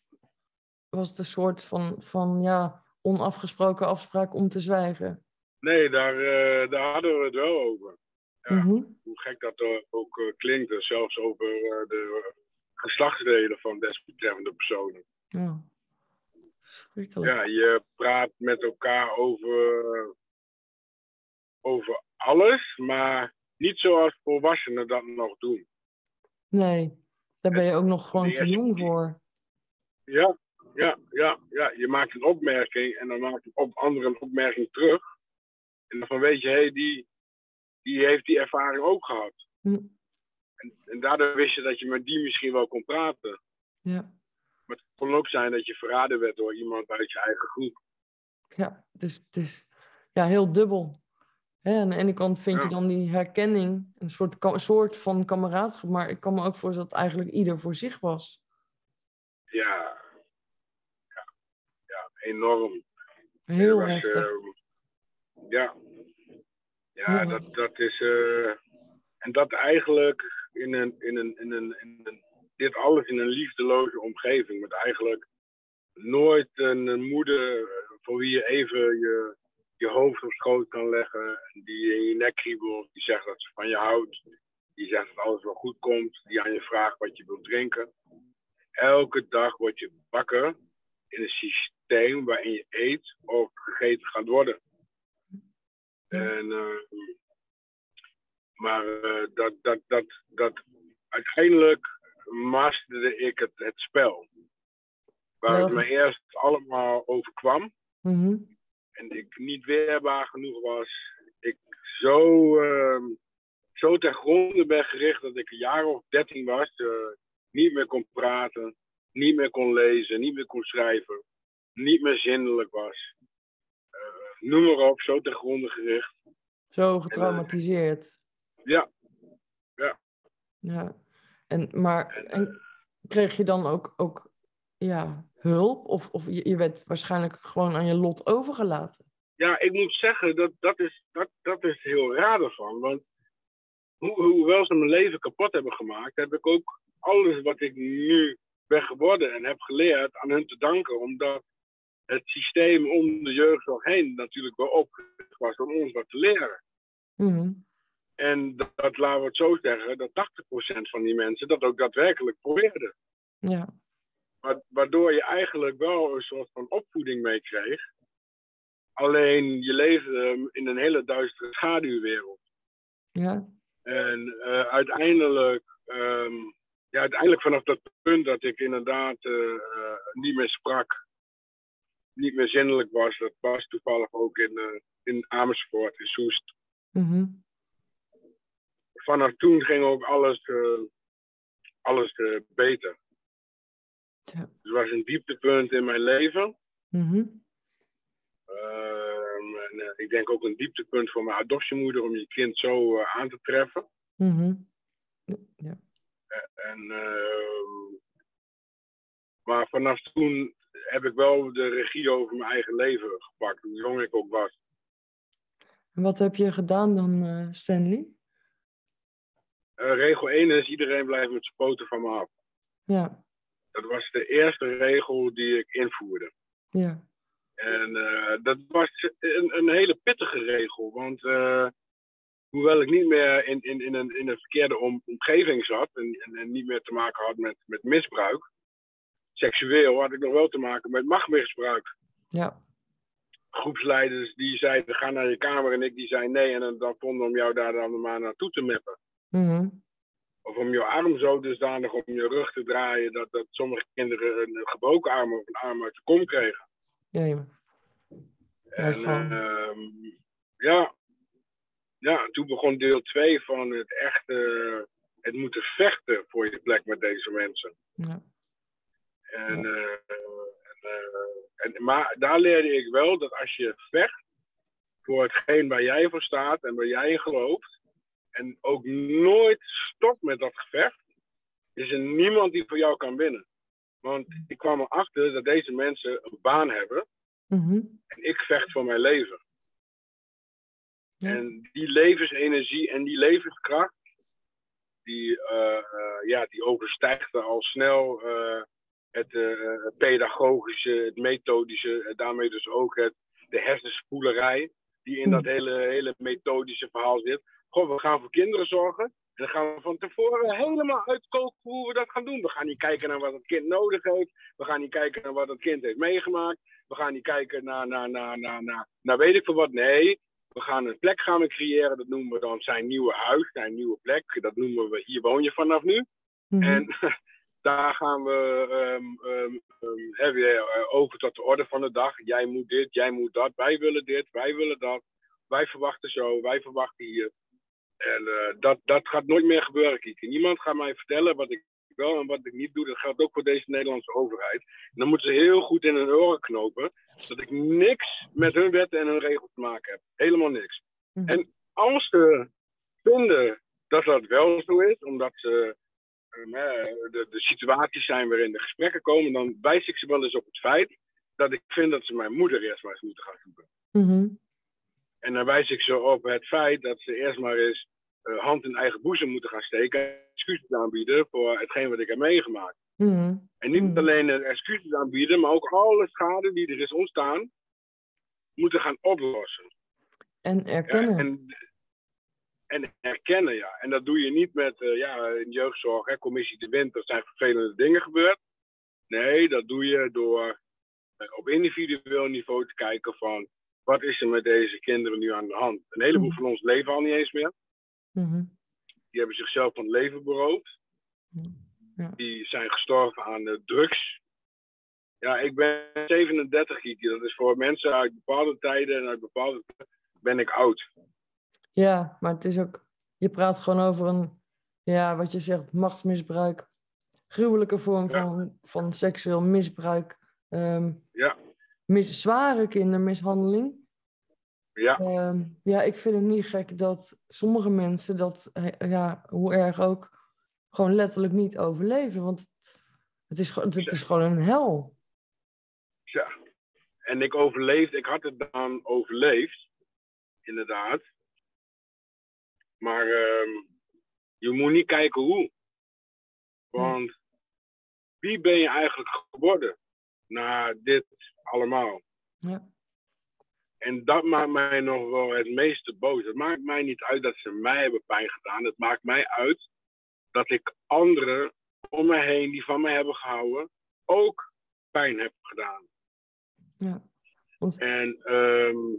was het een soort van, van ja, onafgesproken afspraak om te zwijgen? Nee, daar, uh, daar hadden we het wel over. Ja, mm Hoe gek dat ook uh, klinkt, zelfs over de geslachtsdelen van desbetreffende personen. Ja. Ja, je praat met elkaar over, over alles, maar niet zoals volwassenen dat nog doen. Nee, daar ben je ook nog gewoon te jong voor. Ja, ja, ja, ja. Je maakt een opmerking en dan maakt een op andere een opmerking terug. En dan weet je, hé, hey, die, die heeft die ervaring ook gehad. Hm. En, en, daardoor wist je dat je met die misschien wel kon praten. Ja. Maar het kon ook zijn dat je verraden werd door iemand uit je eigen groep. Ja, dus het is ja, heel dubbel. Hè, aan de ene kant vind je dan die herkenning, een soort, soort van kameraadschap, maar ik kan me ook voorstellen dat eigenlijk ieder voor zich was. Ja, ja, ja enorm. Heel was, heftig. Uh, ja, ja dat, dat is. Uh, en dat eigenlijk in een, in een, in een, in een, dit alles in een liefdeloze omgeving. Met eigenlijk nooit een, moeder voor wie je even je, je hoofd op schoot kan leggen. Die in je nek kriebelt. Die zegt dat ze van je houdt. Die zegt dat alles wel goed komt. Die aan je vraagt wat je wilt drinken. Elke dag word je wakker in een systeem waarin je eet of gegeten gaat worden. En, uh, maar uh, dat, dat, dat, dat uiteindelijk masterde ik het, het spel. Waar het me eerst allemaal overkwam. Mm En ik niet weerbaar genoeg was. Ik zo, uh, zo ten gronde ben gericht dat ik een jaar of dertien was. Uh, niet meer kon praten. Niet meer kon lezen. Niet meer kon schrijven. Niet meer zindelijk was. Uh, noem maar op, zo ten gronde gericht. Zo getraumatiseerd. En, ja. Ja. Ja. En, maar en kreeg je dan ook, ook ja, hulp? Of, of je, je werd waarschijnlijk gewoon aan je lot overgelaten? Ja, ik moet zeggen, dat, dat, is, dat, dat is heel raar ervan. Want ho hoewel ze mijn leven kapot hebben gemaakt, heb ik ook alles wat ik nu ben geworden en heb geleerd aan hun te danken. Omdat het systeem om de jeugdzorg heen natuurlijk wel opgericht was om ons wat te leren. Mm en dat, dat, laten we het zo zeggen, dat 80% van die mensen dat ook daadwerkelijk probeerden. Ja. Waardoor je eigenlijk wel een soort van opvoeding meekreeg. Alleen je leefde in een hele duistere schaduwwereld. Ja. En uh, uiteindelijk, um, ja, uiteindelijk vanaf dat punt dat ik inderdaad uh, uh, niet meer sprak, niet meer zinnelijk was, dat was toevallig ook in, in Amersfoort, in Soest. Mm vanaf toen ging ook alles, alles beter. Ja. Het was een dieptepunt in mijn leven. Mm -hmm. uh, en, ik denk ook een dieptepunt voor mijn adoptiemoeder om je kind zo aan te treffen. Mm -hmm. ja. En, ehm, maar vanaf toen heb ik wel de regie over mijn eigen leven gepakt, hoe jong ik ook was. En wat heb je gedaan dan, Stanley? Regel 1 is iedereen blijft met zijn poten van me af. Ja. Dat was de eerste regel die ik invoerde. Ja. En uh, dat was een, een, hele pittige regel. Want uh, hoewel ik niet meer in, in, in, een, in een verkeerde om, omgeving zat en, en, en, niet meer te maken had met, met misbruik, seksueel had ik nog wel te maken met machtmisbruik. Ja. Groepsleiders die zeiden ga naar je kamer en ik die zei nee en dan vonden om jou daar dan maar naartoe te meppen. Mm -hmm. Of om je arm zo dusdanig om je rug te draaien dat, dat sommige kinderen een gebroken arm of een arm uit de kom kregen. Ja, ja. En uh, ja, ja, toen begon deel 2 van het echte, het moeten vechten voor je plek met deze mensen. Ja. En, ja. Uh, en, uh, en, maar daar leerde ik wel dat als je vecht voor hetgeen waar jij voor staat en waar jij in gelooft, en ook nooit stopt met dat gevecht, is er niemand die voor jou kan winnen. Want ik kwam erachter dat deze mensen een baan hebben mm -hmm. en ik vecht voor mijn leven. Ja. En die levensenergie en die levenskracht, die, uh, uh, ja, die overstijgt al snel uh, het pedagogische, het methodische, daarmee dus ook het, de hersenspoelerij die in dat hele, hele methodische verhaal zit. Goh, we gaan voor kinderen zorgen. En dan gaan we van tevoren helemaal uitkoken hoe we dat gaan doen. We gaan niet kijken naar wat het kind nodig heeft. We gaan niet kijken naar wat het kind heeft meegemaakt. We gaan niet kijken naar, naar, naar, naar, naar, naar weet ik veel wat. Nee, we gaan een plek gaan we creëren. Dat noemen we dan zijn nieuwe huis, zijn nieuwe plek. Dat noemen we hier woon je vanaf nu. Mhm. En daar gaan we um, um, um, weer over tot de orde van de dag. Jij moet dit, jij moet dat. Wij willen dit, wij willen dat. Wij verwachten zo, wij verwachten hier. En uh, dat, dat gaat nooit meer gebeuren, Kiki. Niemand gaat mij vertellen wat ik wel en wat ik niet doe. Dat geldt ook voor deze Nederlandse overheid. En dan moeten ze heel goed in hun oren knopen. Dat ik niks met hun wetten en hun regels te maken heb. Helemaal niks. Mhm. Mm. En als ze vinden dat dat wel zo is, omdat ze uh, de, de situaties zijn waarin de gesprekken komen, dan wijs ik ze wel eens op het feit dat ik vind dat ze mijn moeder eerst maar eens moeten gaan zoeken. Mm -hmm. En dan wijs ik ze op het feit dat ze eerst maar eens uh, hand in eigen boezem moeten gaan steken en excuses aanbieden voor hetgeen wat ik heb meegemaakt. Mm -hmm. En niet Mm. alleen excuses aanbieden, maar ook alle schade die er is ontstaan, moeten gaan oplossen. En erkennen. Ja, en, en erkennen, ja. En dat doe je niet met, uh, ja, in jeugdzorg, hè, commissie de winter zijn vervelende dingen gebeurd. Nee, dat doe je door op individueel niveau te kijken van wat is er met deze kinderen nu aan de hand. Een heleboel Mhm. van ons leven al niet eens meer. Mhm. Die hebben zichzelf van het leven beroofd. Ja. Die zijn gestorven aan de drugs. Ja, ik ben 37, Kiki. Dat is voor mensen uit bepaalde tijden en uit bepaalde ben ik oud. Ja, maar het is ook, je praat gewoon over een, ja, wat je zegt, machtsmisbruik, gruwelijke vorm Ja. van, van seksueel misbruik, ehm, Ja, mis, zware kindermishandeling. ja, Ehm, ja, ik vind het niet gek dat sommige mensen dat, eh, ja, hoe erg ook, gewoon letterlijk niet overleven. Want het is, gewoon- het is gewoon een hel. ja. En ik overleefde, ik had het dan overleefd, inderdaad. Maar ehm, je moet niet kijken hoe. Want wie ben je eigenlijk geworden na dit allemaal? Ja. En dat maakt mij nog wel het meeste boos. Het maakt mij niet uit dat ze mij hebben pijn gedaan. Het maakt mij uit dat ik anderen om me heen die van mij hebben gehouden ook pijn heb gedaan. Ja. En ehm,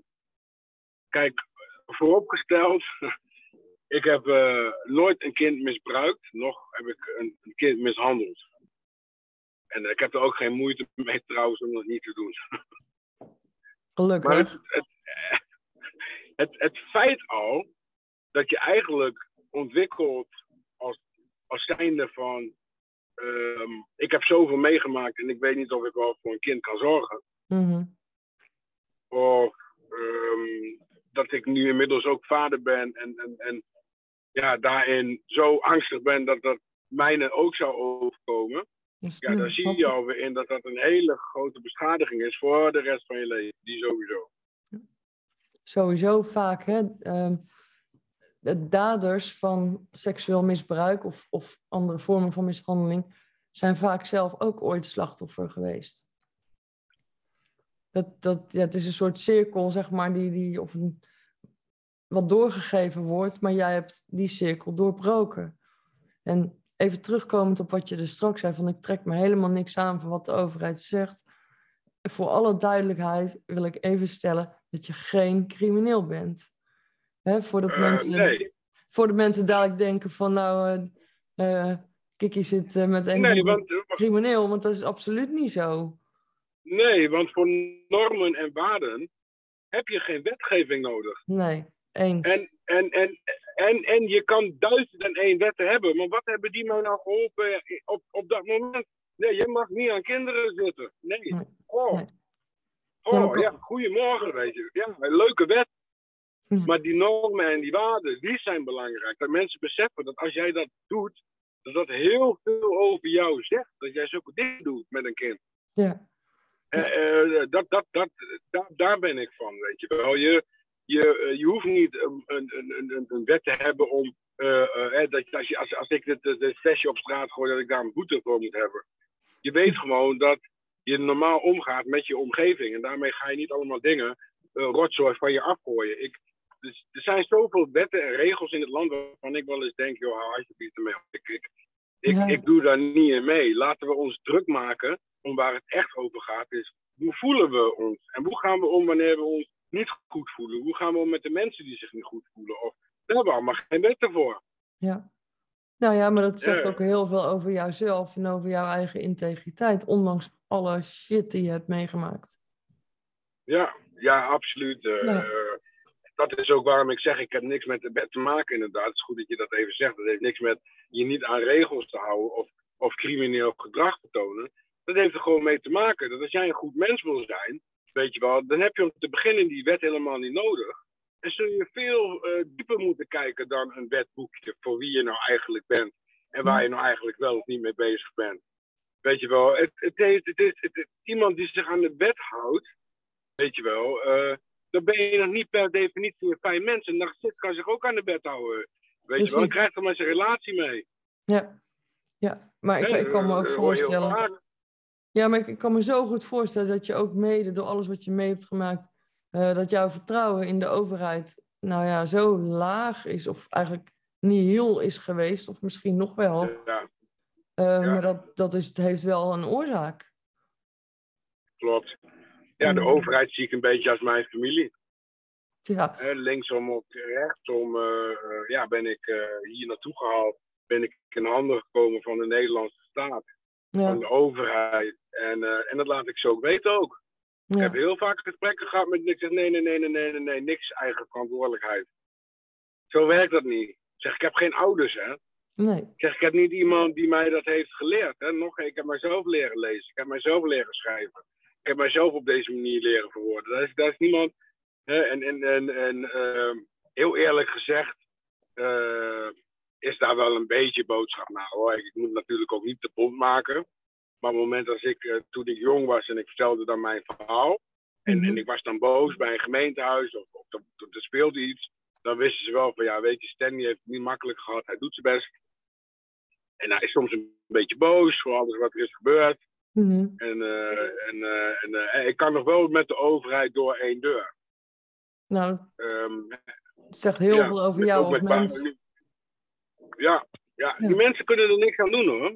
kijk, vooropgesteld, ik heb eh, nooit een kind misbruikt, nog heb ik een, een kind mishandeld. En ik heb er ook geen moeite mee trouwens om dat niet te doen. gelukkig. Maar het, het, het, het feit al dat je eigenlijk ontwikkelt als, als zijnde van. ehm, ik heb zoveel meegemaakt en ik weet niet of ik wel voor een kind kan zorgen. Mhm. Of ehm, dat ik nu inmiddels ook vader ben en, en, en ja, daarin zo angstig ben dat dat mijne ook zou overkomen. Ja, dan zie je alweer in dat dat een hele grote beschadiging is voor de rest van je leven. Die sowieso. sowieso vaak, hè, ehm, de daders van seksueel misbruik of, of andere vormen van mishandeling zijn vaak zelf ook ooit slachtoffer geweest. Dat, dat, ja, het is een soort cirkel, zeg maar, die, die of een, wat doorgegeven wordt, maar jij hebt die cirkel doorbroken. En even terugkomend op wat je dus straks zei, van ik trek me helemaal niks aan van wat de overheid zegt. Voor alle duidelijkheid wil ik even stellen dat je geen crimineel bent. Hè, voordat Eh, mensen, nee, Voordat mensen dadelijk denken van nou, eh, Kiki zit met een nee, want, crimineel, want dat is absoluut niet zo. nee, want voor normen en waarden heb je geen wetgeving nodig. Nee, eens. En, en, en, en, en je kan duizend en één wetten hebben, maar wat hebben die mij nou geholpen op, op dat moment? Nee, je mag niet aan kinderen zitten. Nee. Oh, oh ja, goedemorgen, weet je. Ja, een leuke wet. Maar die normen en die waarden, die zijn belangrijk. Dat mensen beseffen dat als jij dat doet, dat dat heel veel over jou zegt. Dat jij zulke dingen doet met een kind. Ja, Eh, eh, dat, dat, dat, daar, daar ben ik van, weet je wel. Je, je, eh, je hoeft niet een, een, een, een, wet te hebben om... eh, eh, dat als, je, als, als ik dit flesje op straat gooi, dat ik daar een boete voor moet hebben. Je weet gewoon dat je normaal omgaat met je omgeving. En daarmee ga je niet allemaal dingen, rotzooi van je afgooien. Ik, dus, er zijn zoveel wetten en regels in het land waarvan ik wel eens denk, joh, hou alsjeblieft ermee. Ik, ik, ik, Ja. ik doe daar niet in mee. Laten we ons druk maken om waar het echt over gaat. Is hoe voelen we ons? En hoe gaan we om wanneer we ons niet goed voelen? Hoe gaan we om met de mensen die zich niet goed voelen? Of, daar hebben we allemaal geen wetten voor. ja. Nou ja, maar dat zegt Ja. ook heel veel over jouzelf en over jouw eigen integriteit, ondanks alle shit die je hebt meegemaakt. Ja, ja absoluut. Eh, Ja. dat is ook waarom ik zeg, ik heb niks met de wet te maken inderdaad. Het is goed dat je dat even zegt. Dat heeft niks met je niet aan regels te houden of, of crimineel gedrag te tonen. Dat heeft er gewoon mee te maken dat als jij een goed mens wil zijn, weet je wel, dan heb je om te beginnen die wet helemaal niet nodig. En zul je veel eh, dieper moeten kijken dan een wetboekje voor wie je nou eigenlijk bent en waar je nou eigenlijk wel of niet mee bezig bent. Weet je wel, het, het, heeft, het is het, het- iemand die zich aan de wet houdt, weet je wel, eh, dan ben je nog niet per definitie een fijn mens. Een narcist kan zich ook aan de wet houden. Weet je wel, dan krijgt er maar zijn relatie mee. Ja, ja. maar ik, ik kan me eh, ook heel voorstellen. Ja, maar ik, kan me zo goed voorstellen dat je ook mede door alles wat je mee hebt gemaakt, eh, dat jouw vertrouwen in de overheid, nou ja, zo laag is, of eigenlijk niet heel is geweest, of misschien nog wel. Ja, Eh, ja. Maar dat, dat is, het heeft wel een oorzaak. klopt. Ja, de overheid zie ik een beetje als mijn familie. Ja, Hè, linksom of rechtsom eh, ja, ben ik hier naartoe gehaald. Ben ik in handen gekomen van de Nederlandse staat, van ja, de overheid. En, eh, en dat laat ik zo ook weten ook. Ik heb heel vaak gesprekken gehad met ik zeg nee, nee, nee, nee, nee, nee, nee, niks eigen verantwoordelijkheid. Zo werkt dat niet. Ik zeg, ik heb geen ouders, hè. Nee, Ik zeg, ik heb niet iemand die mij dat heeft geleerd. Hè? Nog, ik heb mijzelf leren lezen. Ik heb mijzelf leren schrijven. Ik heb mijzelf op deze manier leren verwoorden. Daar is, daar is niemand. Hè? En, en, en, en ehm, heel eerlijk gezegd, eh, is daar wel een beetje boodschap naar hoor. Ik, ik moet natuurlijk ook niet te bond maken. Maar op het moment als ik, eh, toen ik jong was en ik vertelde dan mijn verhaal. En, Mhm. en ik was dan boos bij een gemeentehuis of, of, er- er speelde iets. Dan wisten ze wel van ja, weet je, Stanley heeft het niet makkelijk gehad. Hij doet zijn best. En hij is soms een beetje boos voor alles wat er is gebeurd. Mhm. En, eh, en, eh, en ik kan nog wel met de overheid door één deur. Nou, dat Ehm, zegt heel ja, veel over jou als mens. Ja, Ja. die mensen kunnen er niks aan doen hoor.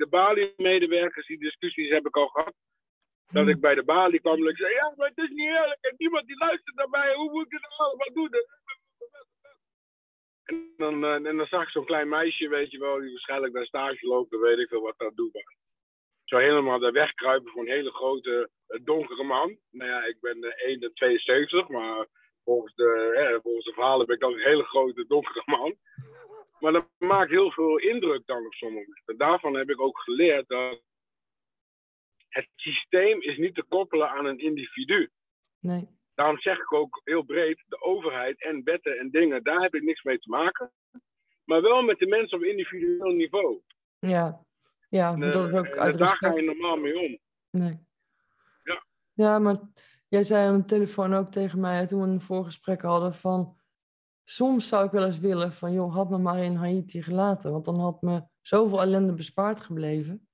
De Bali-medewerkers, die discussies heb ik al gehad. Dat Mhm. ik bij de Bali kwam en ik zei, ja, maar het is niet eerlijk. En niemand die luistert naar mij. Hoe moet ik dit allemaal doen? En dan, eh, en dan zag ik zo'n klein meisje, weet je wel, die waarschijnlijk naar stage loopt. Dan weet ik veel wat dat doet. Zo helemaal daar wegkruipen voor een hele grote, eh, donkere man. Nou ja, ik ben eh, 1,72, maar volgens de, hè, volgens de verhalen ben ik dan een hele grote, donkere man. Maar dat maakt heel veel indruk dan op sommige. Daarvan heb ik ook geleerd dat het systeem is niet te koppelen aan een individu. Nee, Daarom zeg ik ook heel breed, de overheid en wetten en dingen, daar heb ik niks mee te maken. Maar wel met de mensen op individueel niveau. ja. Ja, En, dat is ook eh, uit daar ga je normaal mee om. Nee. Ja. Ja, maar jij zei aan de telefoon ook tegen mij toen we een voorgesprek hadden van... Soms zou ik wel eens willen van, joh, had me maar in Haiti gelaten. Want dan had me zoveel ellende bespaard gebleven.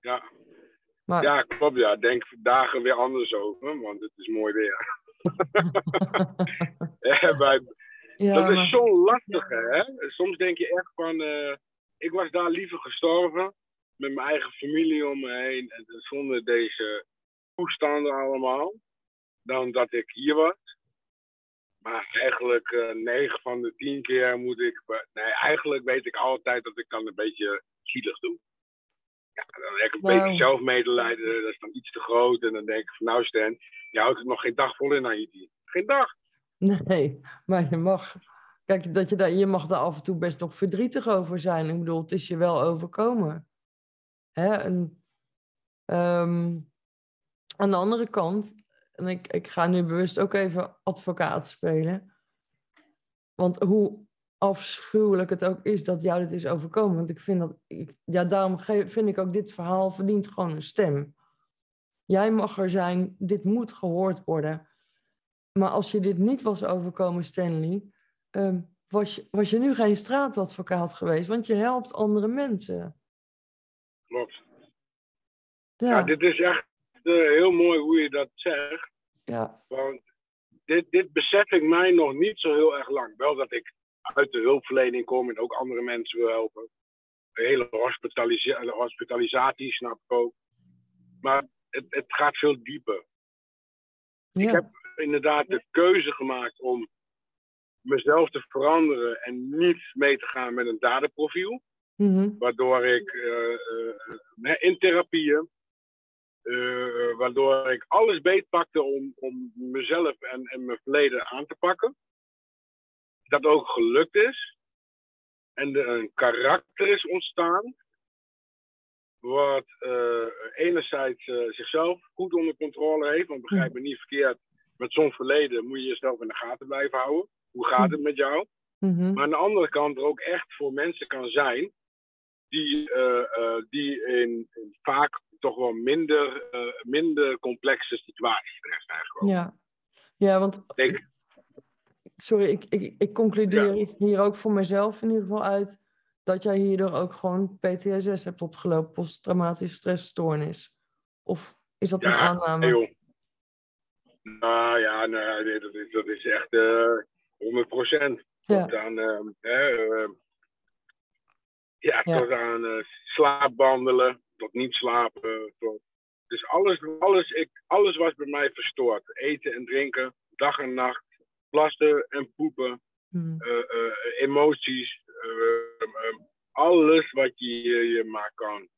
Ja, Maar ja klopt. Ja. Denk dagen weer anders over, want het is mooi weer. Ja, dat is zo lastig, hè? Soms denk je echt van, eh, ik was daar liever gestorven met mijn eigen familie om me heen en zonder deze toestanden allemaal, dan dat ik hier was. Maar eigenlijk eh 9 van de 10 keer moet ik, nee, eigenlijk weet ik altijd dat ik dan een beetje zielig doe. Ja, dan heb ik een beetje zelfmedelijden, dat is dan iets te groot. En dan denk ik van, nou Stan, je houdt het nog geen dag vol in Haiti. Geen dag. Nee, maar je mag... Kijk, dat je, daar, je mag daar af en toe best nog verdrietig over zijn. Ik bedoel, het is je wel overkomen. Hè? En, ehm, aan de andere kant, en ik, ik ga nu bewust ook even advocaat spelen. Want hoe afschuwelijk het ook is dat jou dit is overkomen. Want ik vind dat, ik, ja, daarom vind ik ook dit verhaal verdient gewoon een stem. Jij mag er zijn, dit moet gehoord worden. Maar als je dit niet was overkomen, Stanley, ehm, was, je, was je nu geen straatadvocaat geweest, want je helpt andere mensen. Klopt. Ja, Ja, dit is echt eh, heel mooi hoe je dat zegt. Ja, Want dit, dit besef ik mij nog niet zo heel erg lang. Wel dat ik uit de hulpverlening kom en ook andere mensen wil helpen. De hele hospitalisa hospitalisatie snap ik ook. Maar het, het gaat veel dieper. ja. heb inderdaad de keuze gemaakt om mezelf te veranderen en niet mee te gaan met een daderprofiel. Mhm. Waardoor ik eh, eh, eh, in therapieën, eh, waardoor ik alles beetpakte om, om mezelf en, en mijn verleden aan te pakken. Dat ook gelukt is. En er een karakter is ontstaan. Wat eh, enerzijds eh, zichzelf goed onder controle heeft. Want begrijp me niet verkeerd. Met zo'n verleden moet je jezelf in de gaten blijven houden. Hoe gaat het met jou? Mhm. Maar aan de andere kant er ook echt voor mensen kan zijn die, die in, in vaak toch wel minder, eh, minder complexe situaties terecht zijn. Ja. ja, want sorry, ik, ik, ik concludeer hier ook voor mezelf in ieder geval uit dat jij hierdoor ook gewoon PTSS hebt opgelopen, posttraumatische stressstoornis. Of is dat een Ja, aanname? Nou ja, nee, nee, dat, is, dat is echt eh 100 procent. Ja. Tot aan, hè, eh, ja, Ja. tot aan slaapwandelen, tot niet slapen, tot Dus alles, alles, ik, alles was bij mij verstoord. Eten en drinken, dag en nacht, plassen en poepen, Mhm. eh, eh, emoties, eh, alles wat je je maar kan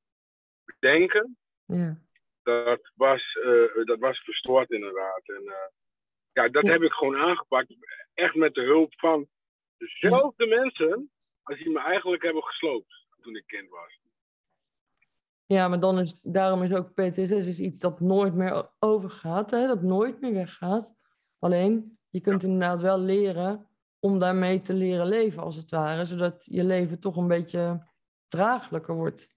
bedenken, Ja. dat was, dat was verstoord inderdaad. En ja, dat Ja. heb ik gewoon aangepakt. Echt met de hulp van dezelfde mensen als die me eigenlijk hebben gesloopt toen ik kind was. Ja, maar dan is, daarom is ook PTSS is iets dat nooit meer overgaat, hè? dat nooit meer weggaat. Alleen, je kunt inderdaad wel leren om daarmee te leren leven, als het ware, zodat je leven toch een beetje draaglijker wordt.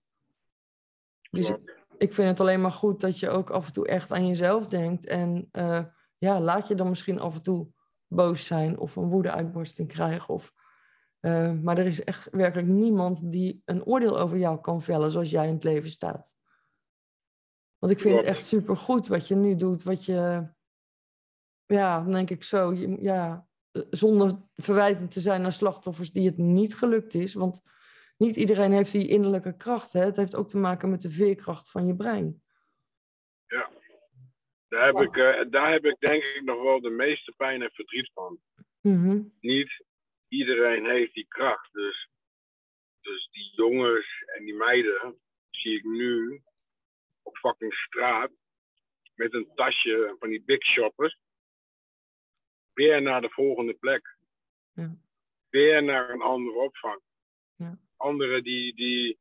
Dus ik vind het alleen maar goed dat je ook af en toe echt aan jezelf denkt. En eh, ja, laat je dan misschien af en toe boos zijn of een woede-uitbarsting krijgen. Of, eh, maar er is echt werkelijk niemand die een oordeel over jou kan vellen zoals jij in het leven staat. Want ik vind het echt supergoed wat je nu doet. Wat je, ja, dan denk ik zo, je, ja, eh, zonder verwijtend te zijn naar slachtoffers die het niet gelukt is. Want niet iedereen heeft die innerlijke kracht. Hè? Het heeft ook te maken met de veerkracht van je brein. Daar heb, Ja. ik, eh, daar heb ik denk ik nog wel de meeste pijn en verdriet van. Mhm. Niet iedereen heeft die kracht. Dus, dus die jongens en die meiden zie ik nu op fucking straat met een tasje van die big shoppers. Weer naar de volgende plek. Ja. Weer naar een andere opvang. Ja. Anderen die, die,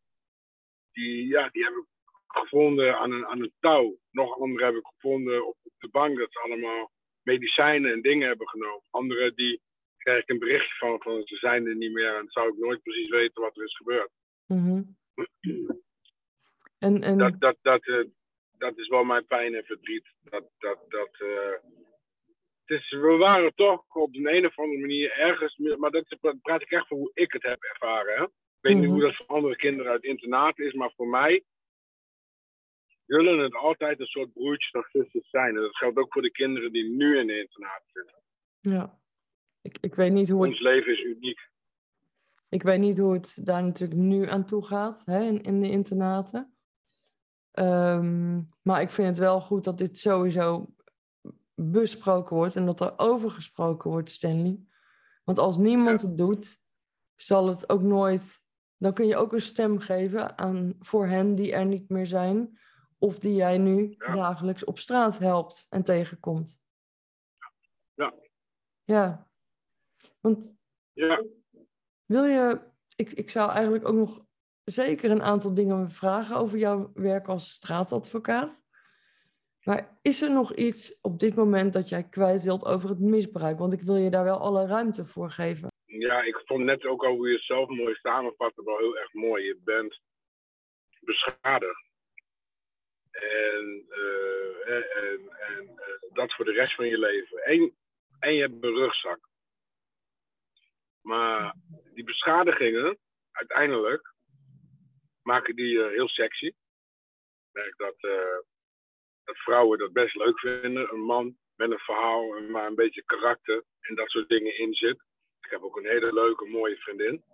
die, ja, die heb ik gevonden aan een, aan een touw. Nog anderen heb ik gevonden op, op de bank dat ze allemaal medicijnen en dingen hebben genomen. Anderen die krijg ik een berichtje van, van ze zijn er niet meer en zou ik nooit precies weten wat er is gebeurd. Mhm. En, en Dat, dat, dat, eh, dat is wel mijn pijn en verdriet. Dat, dat, dat, eh, het is, we waren toch op de een of andere manier ergens, maar dat praat ik echt voor hoe ik het heb ervaren. Hè? Ik weet niet Mhm. hoe dat voor andere kinderen uit internaten is, maar voor mij zullen het altijd een soort broertjes of zijn. En dat geldt ook voor de kinderen die nu in de internaat zitten. ja, ik, ik, weet niet hoe het, Ons leven is uniek. ik weet niet hoe het daar natuurlijk nu aan toe gaat hè, in, in de internaten. Ehm, maar ik vind het wel goed dat dit sowieso besproken wordt en dat er over gesproken wordt, Stanley. Want als niemand het doet, zal het ook nooit. Dan kun je ook een stem geven aan, voor hen die er niet meer zijn, of die jij nu Ja. dagelijks op straat helpt en tegenkomt. Ja. Ja. Want Ja, wil je, ik, ik zou eigenlijk ook nog zeker een aantal dingen vragen over jouw werk als straatadvocaat. Maar is er nog iets op dit moment dat jij kwijt wilt over het misbruik? Want ik wil je daar wel alle ruimte voor geven. ja, ik vond net ook al hoe je zelf mooi samenvatte wel heel erg mooi. Je bent beschadigd. En, eh, en, en eh, dat voor de rest van je leven. En, en je hebt een rugzak. Maar die beschadigingen, uiteindelijk, maken die eh, heel sexy. Ik merk dat, eh, dat vrouwen dat best leuk vinden. Een man met een verhaal en maar een beetje karakter en dat soort dingen in zit. Ik heb ook een hele leuke, mooie vriendin.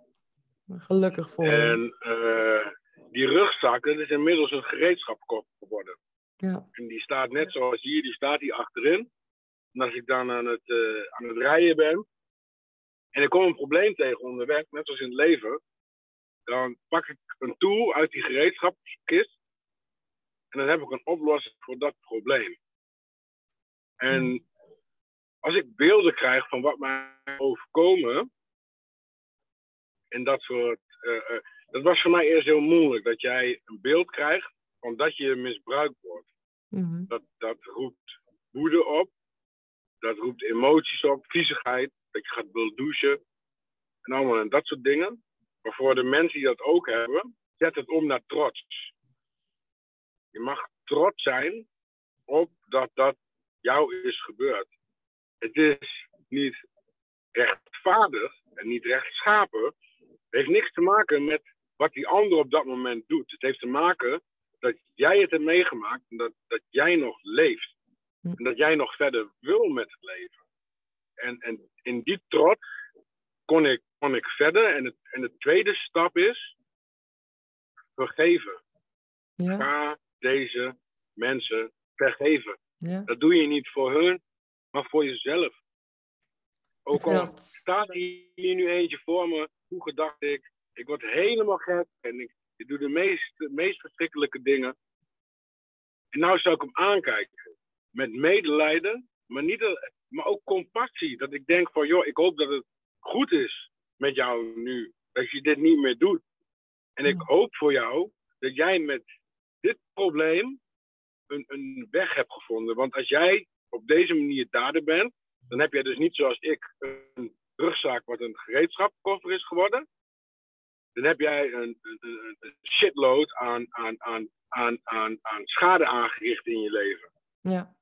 Gelukkig voor. En eh, die rugzak, dat is inmiddels een gereedschapkop geworden. Ja. En die staat net zoals hier, die staat hier achterin. En als ik dan aan het, aan het rijden ben en ik kom een probleem tegen onderweg, net zoals in het leven, dan pak ik een tool uit die gereedschapskist en dan heb ik een oplossing voor dat probleem. En als ik beelden krijg van wat mij overkomen en dat soort. eh, dat was voor mij eerst heel moeilijk. Dat jij een beeld krijgt van dat je misbruikt wordt. Mhm. Dat, dat roept woede op. Dat roept emoties op. Viezigheid. Je gaat willen douchen. En allemaal en dat soort dingen. Maar voor de mensen die dat ook hebben, zet het om naar trots. Je mag trots zijn op dat dat jou is gebeurd. Het is niet rechtvaardig en niet rechtschapen. Het heeft niks te maken met wat die ander op dat moment doet. Het heeft te maken dat jij het hebt meegemaakt en dat, dat jij nog leeft. Hm. En dat jij nog verder wil met het leven. En, en in die trots kon ik, kon ik verder. En, het, en de tweede stap is vergeven. Ja. Ga deze mensen vergeven. Ja. Dat doe je niet voor hun, maar voor jezelf. Ook al staat hier nu eentje voor me, vroeger dacht ik, ik word helemaal gek en ik, ik doe de meest, de meest verschrikkelijke dingen. En nou zou ik hem aankijken met medelijden, maar, niet, maar ook compassie. Dat ik denk van, joh, ik hoop dat het goed is met jou nu. Dat je dit niet meer doet. En ik hoop voor jou dat jij met dit probleem een, een weg hebt gevonden. Want als jij op deze manier dader bent, dan heb jij dus niet zoals ik een rugzak wat een gereedschapkoffer is geworden. Dan heb jij een, een, een- een shitload aan, aan, aan, aan, aan, aan schade aangericht in je leven. Ja.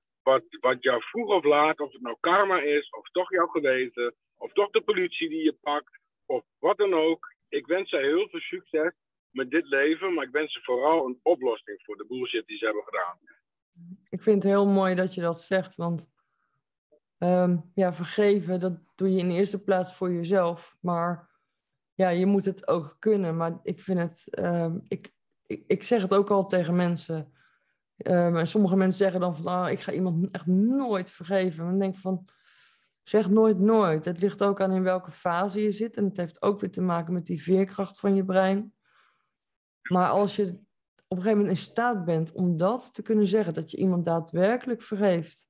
Wat, jou vroeg of laat, of het nou karma is, of toch jouw geweten, of toch de politie die je pakt, of wat dan ook. Ik wens ze heel veel succes met dit leven, maar ik wens ze vooral een oplossing voor de bullshit die ze hebben gedaan. Ik vind het heel mooi dat je dat zegt, want ehm, ja, vergeven, dat doe je in de eerste plaats voor jezelf. Maar ja, je moet het ook kunnen. Maar ik vind het, ehm, ik, ik zeg het ook al tegen mensen. Ehm, en sommige mensen zeggen dan van, ah, ik ga iemand echt nooit vergeven. Dan denk ik van, zeg nooit nooit. Het ligt ook aan in welke fase je zit. En het heeft ook weer te maken met die veerkracht van je brein. Maar als je op een gegeven moment in staat bent om dat te kunnen zeggen, dat je iemand daadwerkelijk vergeeft.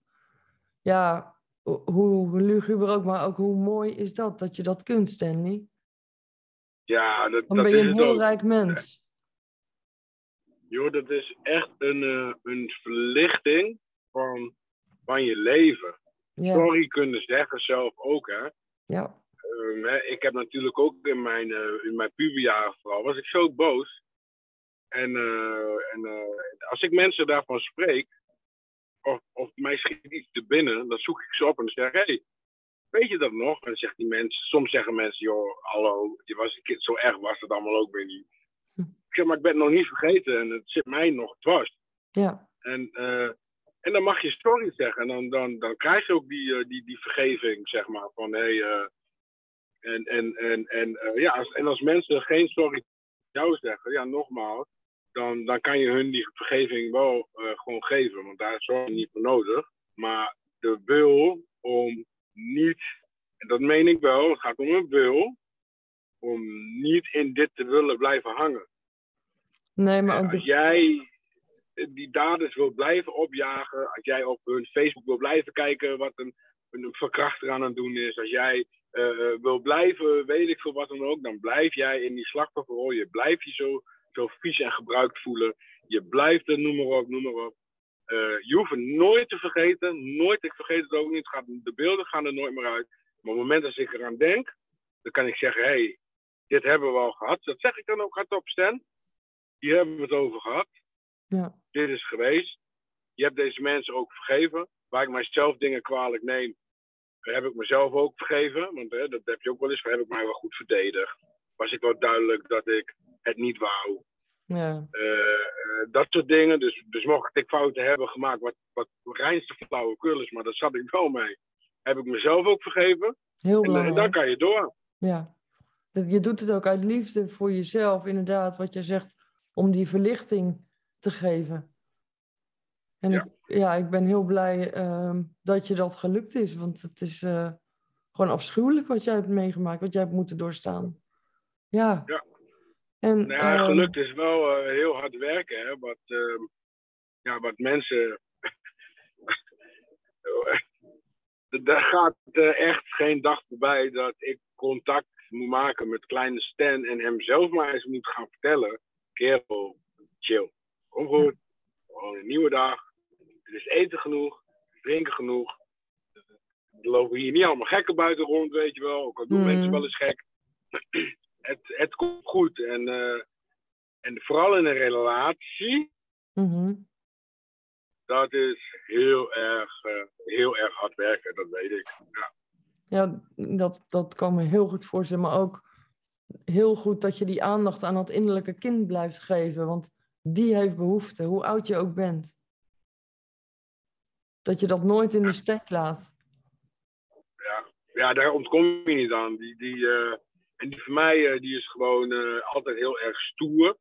Ja, ho- hoe luguber ook, maar ook hoe mooi is dat, dat je dat kunt, Stanley. Ja, dat, Dan dat ben je een heel rijk mens. Joh, dat is echt een, eh, een verlichting van, van je leven. Ja, Sorry kunnen zeggen zelf ook, hè. ja, Ehm, hè, ik heb natuurlijk ook in mijn, eh, in mijn puberjaren vooral, was ik zo boos. En, eh, en als ik mensen daarvan spreek, of, of mij schiet iets te binnen, dan zoek ik ze op en dan zeg ik, hey, weet je dat nog? En dan zegt die mensen, soms zeggen mensen, joh, hallo, je was een kind, zo erg was het allemaal ook weer niet. Ik zeg, maar ik ben het nog niet vergeten en het zit mij nog dwars. ja, En, eh, en dan mag je sorry zeggen. En dan, dan, dan krijg je ook die, eh, die, die vergeving, zeg maar. Van hé. Hey, eh, en en, en, en, ja, als, en als mensen geen sorry jou zeggen, ja, nogmaals. Dan, dan kan je hun die vergeving wel gewoon geven. Want daar is zorg niet voor nodig. Maar de wil om niet, en dat meen ik wel, het gaat om een wil. Om niet in dit te willen blijven hangen. Nee, maar als jij die daders wil blijven opjagen, als jij op hun Facebook wil blijven kijken wat een, een verkrachter aan het doen is, als jij eh, wil blijven, weet ik veel wat dan ook, dan blijf jij in die slachtofferrol. Je blijft je zo, zo vies en gebruikt voelen. Je blijft er, noem maar op, noem maar op. Eh, je hoeft het nooit te vergeten, nooit, ik vergeet het ook niet, het gaat, de beelden gaan er nooit meer uit. Maar op het moment dat ik eraan denk, dan kan ik zeggen, hé, hey, dit hebben we al gehad. Dat zeg ik dan ook hardop, Stan. Hier hebben we het over gehad ja, dit is geweest. Je hebt deze mensen ook vergeven. Waar ik mijzelf dingen kwalijk neem, heb ik mezelf ook vergeven. Want hè, dat heb je ook wel eens. Heb ik mij wel goed verdedigd. Was ik wel duidelijk dat ik het niet wou. ja, Eh, eh, dat soort dingen. Dus, dus mocht ik fouten hebben gemaakt, wat, wat reinste flauwekul is, maar daar zat ik wel mee. Heb ik mezelf ook vergeven. heel En, eh, en dan belangrijk. kan je door. Ja, je doet het ook uit liefde voor jezelf, inderdaad, wat je zegt, om die verlichting te geven. En Ja. Ik, ja, ik ben heel blij ehm, dat je dat gelukt is, want het is eh, gewoon afschuwelijk wat jij hebt meegemaakt, wat jij hebt moeten doorstaan. Ja. Ja. En, Nou ja, ehm, gelukt is wel eh, heel hard werken. Hè? Wat, ehm, ja, wat mensen. Daar gaat eh, echt geen dag voorbij dat ik contact moet maken met kleine Stan en hem zelf maar eens moet gaan vertellen. Kerel, chill. Kom goed. Gewoon een nieuwe dag. Er is eten genoeg. Drinken genoeg. Er lopen hier niet allemaal gekken buiten rond, weet je wel. Ook al doen Mm. mensen wel eens gek. het, het komt goed. En, eh, en vooral in een relatie, mhm. dat is heel erg, eh, heel erg hard werken, dat weet ik. Ja, Ja, dat, dat kan me heel goed voorstellen. Maar ook heel goed dat je die aandacht aan dat innerlijke kind blijft geven. Want die heeft behoefte, hoe oud je ook bent. Dat je dat nooit in de steek laat. ja, ja daar ontkom je niet aan. Die, die, eh, en die van mij, eh, die is gewoon eh, altijd heel erg stoer.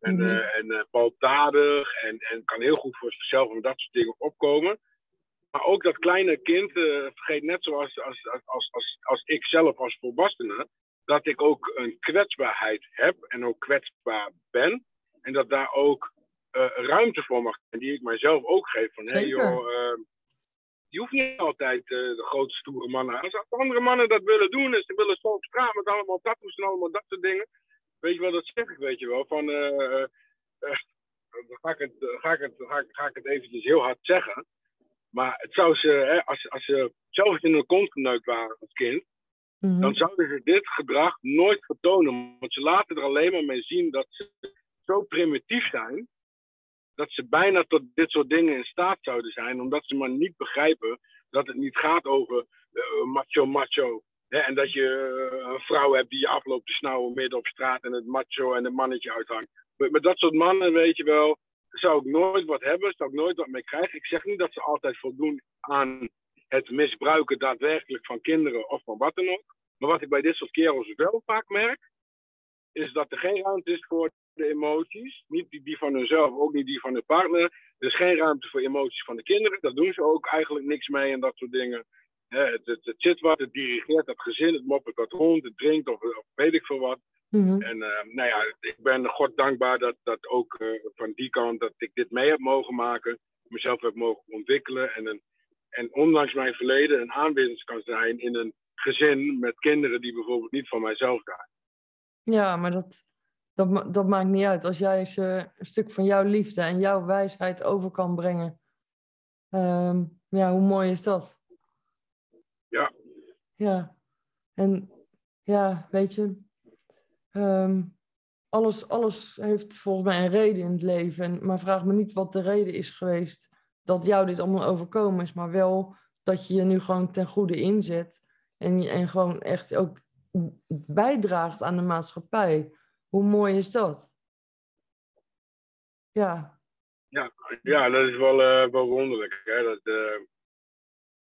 En, eh, en baldadig en, en kan heel goed voor zichzelf en dat soort dingen opkomen. Maar ook dat kleine kind vergeet net zoals als, als, als, als, als ik zelf als volwassene, dat ik ook een kwetsbaarheid heb en ook kwetsbaar ben. En dat daar ook eh, ruimte voor mag zijn, die ik mijzelf ook geef. Van, hé hey, joh, eh, je hoeft niet altijd eh, de grote stoere mannen. Als andere mannen dat willen doen, en ze willen zo op straat met allemaal tattoos en allemaal dat soort dingen. Weet je wel, dat zeg ik, weet je wel. Van, dan ga ik, het, ga, ik het, ga, ik, ga ik het eventjes heel hard zeggen. Maar het zou ze, hè, als, als ze zelf in hun kont geneukt waren als kind, Mhm. dan zouden ze dit gedrag nooit vertonen. Want ze laten er alleen maar mee zien dat ze zo primitief zijn, dat ze bijna tot dit soort dingen in staat zouden zijn, omdat ze maar niet begrijpen dat het niet gaat over eh, macho macho. Hè, en dat je eh, een vrouw hebt die je afloopt te snauwen midden op straat en het macho en het mannetje uithangt. Met, met dat soort mannen, weet je wel, zou ik nooit wat hebben, zou ik nooit wat mee krijgen. Ik zeg niet dat ze altijd voldoen aan het misbruiken daadwerkelijk van kinderen of van wat dan ook. Maar wat ik bij dit soort kerels wel vaak merk, is dat er geen ruimte is voor de emoties. Niet die, die van hunzelf, ook niet die van hun partner. Er is geen ruimte voor emoties van de kinderen. Daar doen ze ook eigenlijk niks mee en dat soort dingen. Het, het, het zit wat, het dirigeert dat gezin, het moppert wat rond, het drinkt of, of weet ik veel wat. Mhm. En eh, nou ja, ik ben God dankbaar dat, dat ook eh, van die kant dat ik dit mee heb mogen maken, mezelf heb mogen ontwikkelen en, een, en ondanks mijn verleden een aanwinst kan zijn in een gezin met kinderen die bijvoorbeeld niet van mijzelf zijn. Ja, maar dat, dat, dat maakt niet uit. Als jij eh, een stuk van jouw liefde en jouw wijsheid over kan brengen. ehm, ja, hoe mooi is dat? Ja. Ja. En ja, weet je, ehm, alles, alles heeft volgens mij een reden in het leven. En, maar vraag me niet wat de reden is geweest dat jou dit allemaal overkomen is, maar wel dat je je nu gewoon ten goede inzet. En, en gewoon echt ook bijdraagt aan de maatschappij. Hoe mooi is dat? Ja, Ja, dat is wel, eh, wel wonderlijk. Hè? Dat, eh,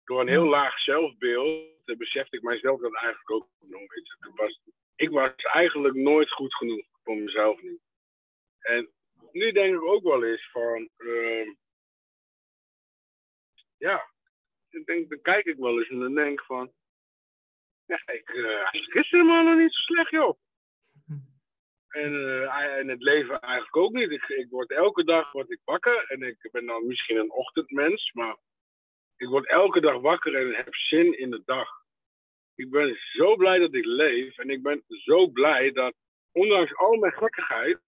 door een heel laag zelfbeeld eh, besefte ik mijzelf dat eigenlijk ook. Het was, ik was eigenlijk nooit goed genoeg voor mezelf niet. En nu denk ik ook wel eens van, ja, ik denk, dan kijk ik wel eens en dan denk van, ja, ik, eh het is helemaal nog niet zo slecht, joh. En, eh, en het leven eigenlijk ook niet. Ik, ik word elke dag word ik wakker en ik ben dan misschien een ochtendmens, maar ik word elke dag wakker en heb zin in de dag. Ik ben zo blij dat ik leef en ik ben zo blij dat, ondanks al mijn gekkigheid,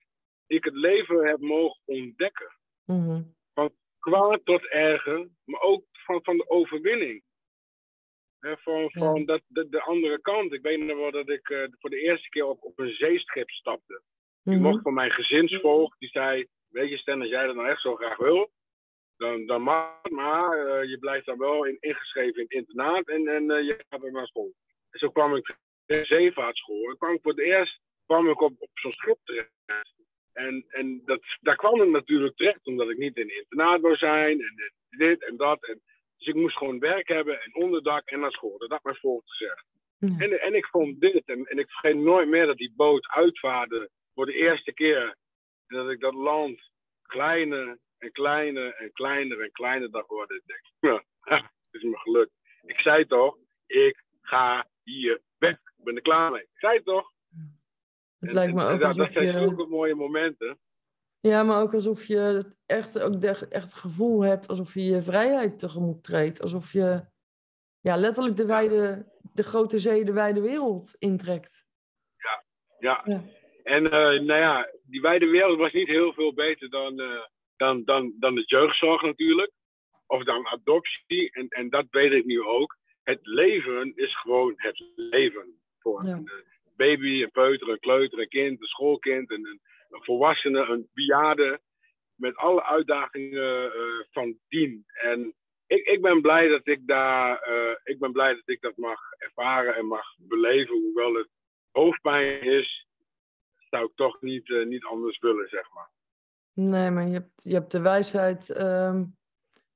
ik het leven heb mogen ontdekken. mhm. Kwaad tot erger, maar ook van, van de overwinning. Van van dat, de, de andere kant. Ik weet nog wel dat ik eh, voor de eerste keer op, op een zeeschip stapte. Ik Mhm. mocht van mijn gezinsvoogd, die zei, weet je Stan, als jij dat nou echt zo graag wil, dan, dan mag het, maar eh, je blijft dan wel in, ingeschreven in het internaat en, en eh, je gaat weer naar school. En zo kwam ik in de zeevaartschool. En kwam ik voor het eerst kwam ik op, op zo'n schip terecht. En, en dat, daar kwam ik natuurlijk terecht, omdat ik niet in het internaat wou zijn en, dit en dat. En, dus ik moest gewoon werk hebben en onderdak en naar school. Dat had mijn voogd gezegd. Ja. En, en ik vond dit, en, en ik vergeet nooit meer dat die boot uitvaarde voor de eerste keer. En dat ik dat land kleiner en kleiner en kleiner en kleiner dag worden. Ik denk, het is me gelukt. Ik zei toch, ik ga hier weg. Ik ben er klaar mee. Ik zei het toch? Het En- lijkt me ook en dat, zijn zulke mooie momenten. Ja, maar ook alsof je het echt, ook de, echt het gevoel hebt alsof je je vrijheid tegemoet treedt. Alsof je ja, letterlijk de, wijde, de grote zee, de wijde wereld intrekt. Ja. Ja. En eh, nou ja, die wijde wereld was niet heel veel beter dan, eh, dan, dan, dan de jeugdzorg natuurlijk. Of dan adoptie. En, en dat weet ik nu ook. Het leven is gewoon het leven. Voor Ja. Een baby, een peuter, een kleuter, een kind, een schoolkind, een, een, een volwassene, een bejaarde. Met alle uitdagingen eh, van dien. En ik, ik ben blij dat ik daar, eh, ik ben blij dat ik dat mag ervaren en mag beleven. Hoewel het hoofdpijn is, zou ik toch niet, eh, niet anders willen, zeg maar. Nee, maar je hebt, je hebt de wijsheid ehm,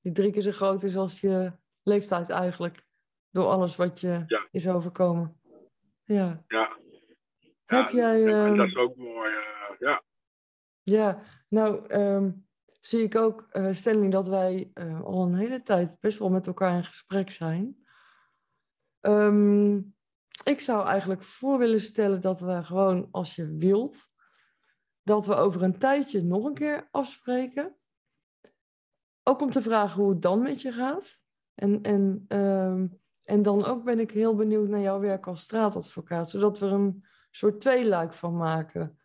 die drie keer zo groot is als je leeftijd eigenlijk. Door alles wat je Ja. is overkomen. Ja. Ja. Heb Ja, jij... en- en ehm, dat is ook mooi. eh, ja. Ja, nou ehm, zie ik ook, uh, Stanley, dat wij uh, al een hele tijd best wel met elkaar in gesprek zijn. Um, ik zou eigenlijk voor willen stellen dat we gewoon, als je wilt, dat we over een tijdje nog een keer afspreken. Ook om te vragen hoe het dan met je gaat. En, en, um, en dan ook ben ik heel benieuwd naar jouw werk als straatadvocaat, zodat we een soort tweeluik van maken.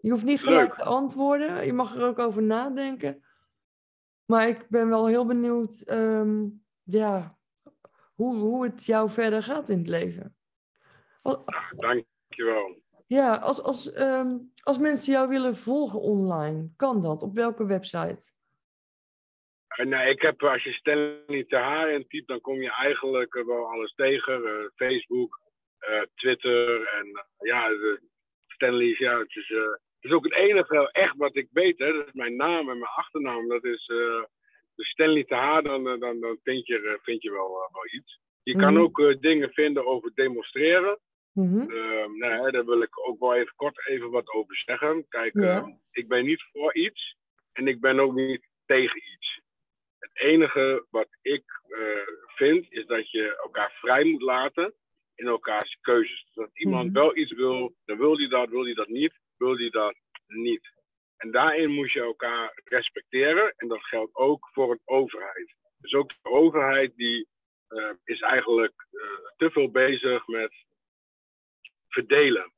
Je hoeft niet gelijk te antwoorden, je mag er ook over nadenken. Maar ik ben wel heel benieuwd um, ja, hoe, hoe het jou verder gaat in het leven. Dankjewel. Ja, als, als, um, als mensen jou willen volgen online, kan dat? Op welke website? Uh, nee, ik heb, als je Stanley Tahar intypt, dan kom je eigenlijk wel alles tegen. Uh, Facebook, Twitter en ja, de Stanley, ja, het is, het is ook het enige echt wat ik weet. Hè. Dat is mijn naam en mijn achternaam. Dat is de Stanley Tahar, dan, dan, dan vind, je, vind je wel, wel iets. Je kan mm. ook dingen vinden over demonstreren. Mm -hmm. nou, daar wil ik ook wel even kort even wat over zeggen. Kijk, ja. uh, ik ben niet voor iets en ik ben ook niet tegen iets. Het enige wat ik uh, vind is dat je elkaar vrij moet laten in elkaars keuzes. Dat iemand mm -hmm. wel iets wil, dan wil hij dat, wil hij dat niet, wil hij dat niet. En daarin moet je elkaar respecteren en dat geldt ook voor een overheid. Dus ook de overheid die uh, is eigenlijk te veel bezig met verdelen.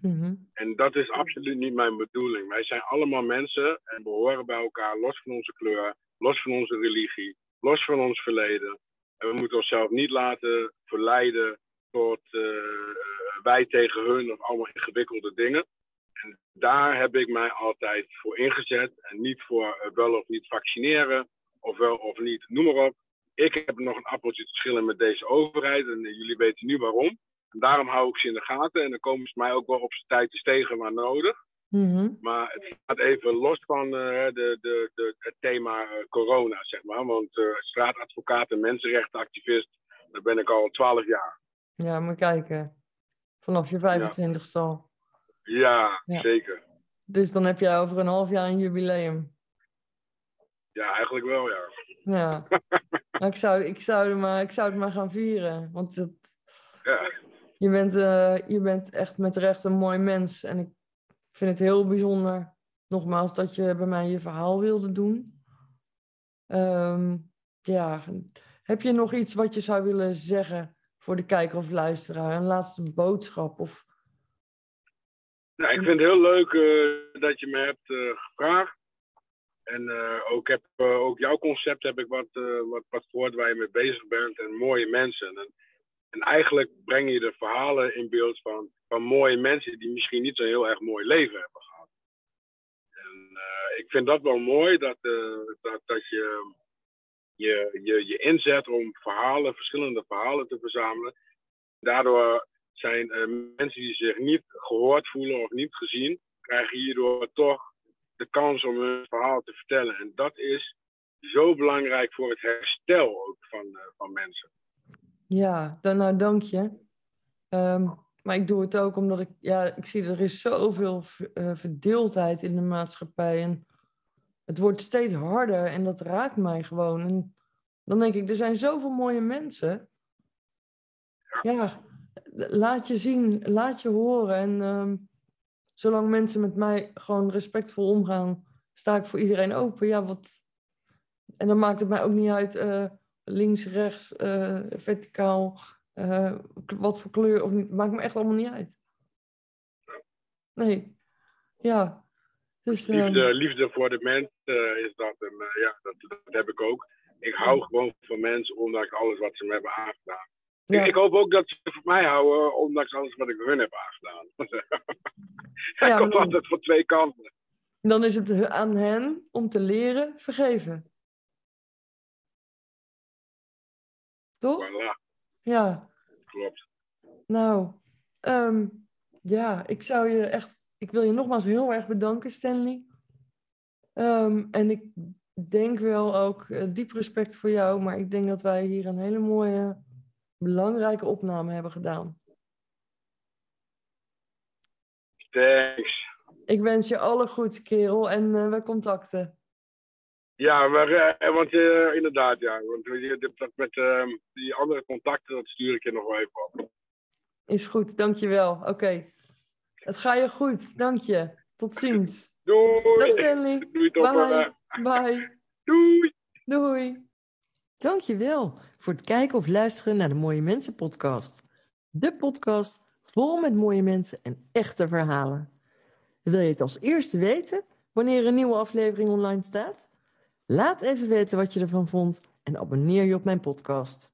Mm-hmm. En dat is absoluut niet mijn bedoeling. Wij zijn allemaal mensen en we horen bij elkaar, los van onze kleur, los van onze religie, los van ons verleden. En we moeten onszelf niet laten verleiden tot uh, wij tegen hun of allemaal ingewikkelde dingen. En daar heb ik mij altijd voor ingezet. En niet voor uh, wel of niet vaccineren, of wel of niet, noem maar op. Ik heb nog een appeltje te schillen met deze overheid en jullie weten nu waarom. En daarom hou ik ze in de gaten en dan komen ze mij ook wel op zijn tijd te tegen waar nodig. Mm-hmm. Maar het gaat even los van uh, de, de, de, het thema uh, corona, zeg maar. Want uh, straatadvocaat en mensenrechtenactivist, daar ben ik al twaalf jaar. Ja, moet kijken. Vanaf je 25 ja. al. Ja, ja, zeker. Dus dan heb jij over een half jaar een jubileum. Ja, eigenlijk wel, ja. Ja. ik, zou, ik, zou het maar, ik zou het maar gaan vieren. Want het, ja je bent, uh, je bent echt met recht een mooi mens. En ik vind het heel bijzonder, nogmaals, dat je bij mij je verhaal wilde doen. Um, ja, heb je nog iets wat je zou willen zeggen voor de kijker of luisteraar? Een laatste boodschap? Of... Nou, ik vind het heel leuk uh, dat je me hebt uh, gevraagd. En ook, heb, ook jouw concept heb ik wat, wat, wat gehoord waar je mee bezig bent. En mooie mensen. En, en eigenlijk breng je de verhalen in beeld van, van mooie mensen die misschien niet zo'n heel erg mooi leven hebben gehad. En ik vind dat wel mooi dat, dat, dat je, je, je je inzet om verhalen, verschillende verhalen te verzamelen. Daardoor zijn uh, mensen die zich niet gehoord voelen of niet gezien, krijgen hierdoor toch de kans om hun verhaal te vertellen. En dat is zo belangrijk voor het herstel ook van, van mensen. Ja, dan, nou dank je. Um, maar ik doe het ook omdat ik, ja, ik zie er is zoveel uh, verdeeldheid in de maatschappij. En het wordt steeds harder en dat raakt mij gewoon. En dan denk ik, er zijn zoveel mooie mensen. Ja, laat je zien, laat je horen. En um, zolang mensen met mij gewoon respectvol omgaan, sta ik voor iedereen open. Ja, wat... En dan maakt het mij ook niet uit... Uh, links, rechts, uh, verticaal, uh, wat voor kleur, of niet, maakt me echt allemaal niet uit. Nee, ja. Dus, liefde, uh, liefde voor de mens is dat, en ja, dat, dat, heb ik ook. Ik hou gewoon van mensen, ondanks alles wat ze me hebben aangedaan. Ja. Ik, hoop ook dat ze van mij houden, ondanks alles wat ik hun heb aangedaan. Het ja, komt altijd van twee kanten. Dan is het aan hen om te leren vergeven. Toch? Ja. Klopt. Nou, um, ja, ik zou je echt, ik wil je nogmaals heel erg bedanken, Stanley. Um, en ik denk wel ook uh, diep respect voor jou, maar ik denk dat wij hier een hele mooie, belangrijke opname hebben gedaan. Thanks. Ik wens je alle goeds, kerel, en uh, we contacten. Ja, maar, uh, want inderdaad, ja. Want je, dat met ehm, die andere contacten, dat stuur ik je nog wel even op. Is goed, dankjewel. Oké. Okay. Het gaat je goed, dank je. Tot ziens. Doei. Dag Stanley. Doei, Bye. Bye. Doei. Doei. Dankjewel voor het kijken of luisteren naar de Mooie Mensen podcast. De podcast vol met mooie mensen en echte verhalen. Wil je het als eerste weten wanneer een nieuwe aflevering online staat? Laat even weten wat je ervan vond en abonneer je op mijn podcast.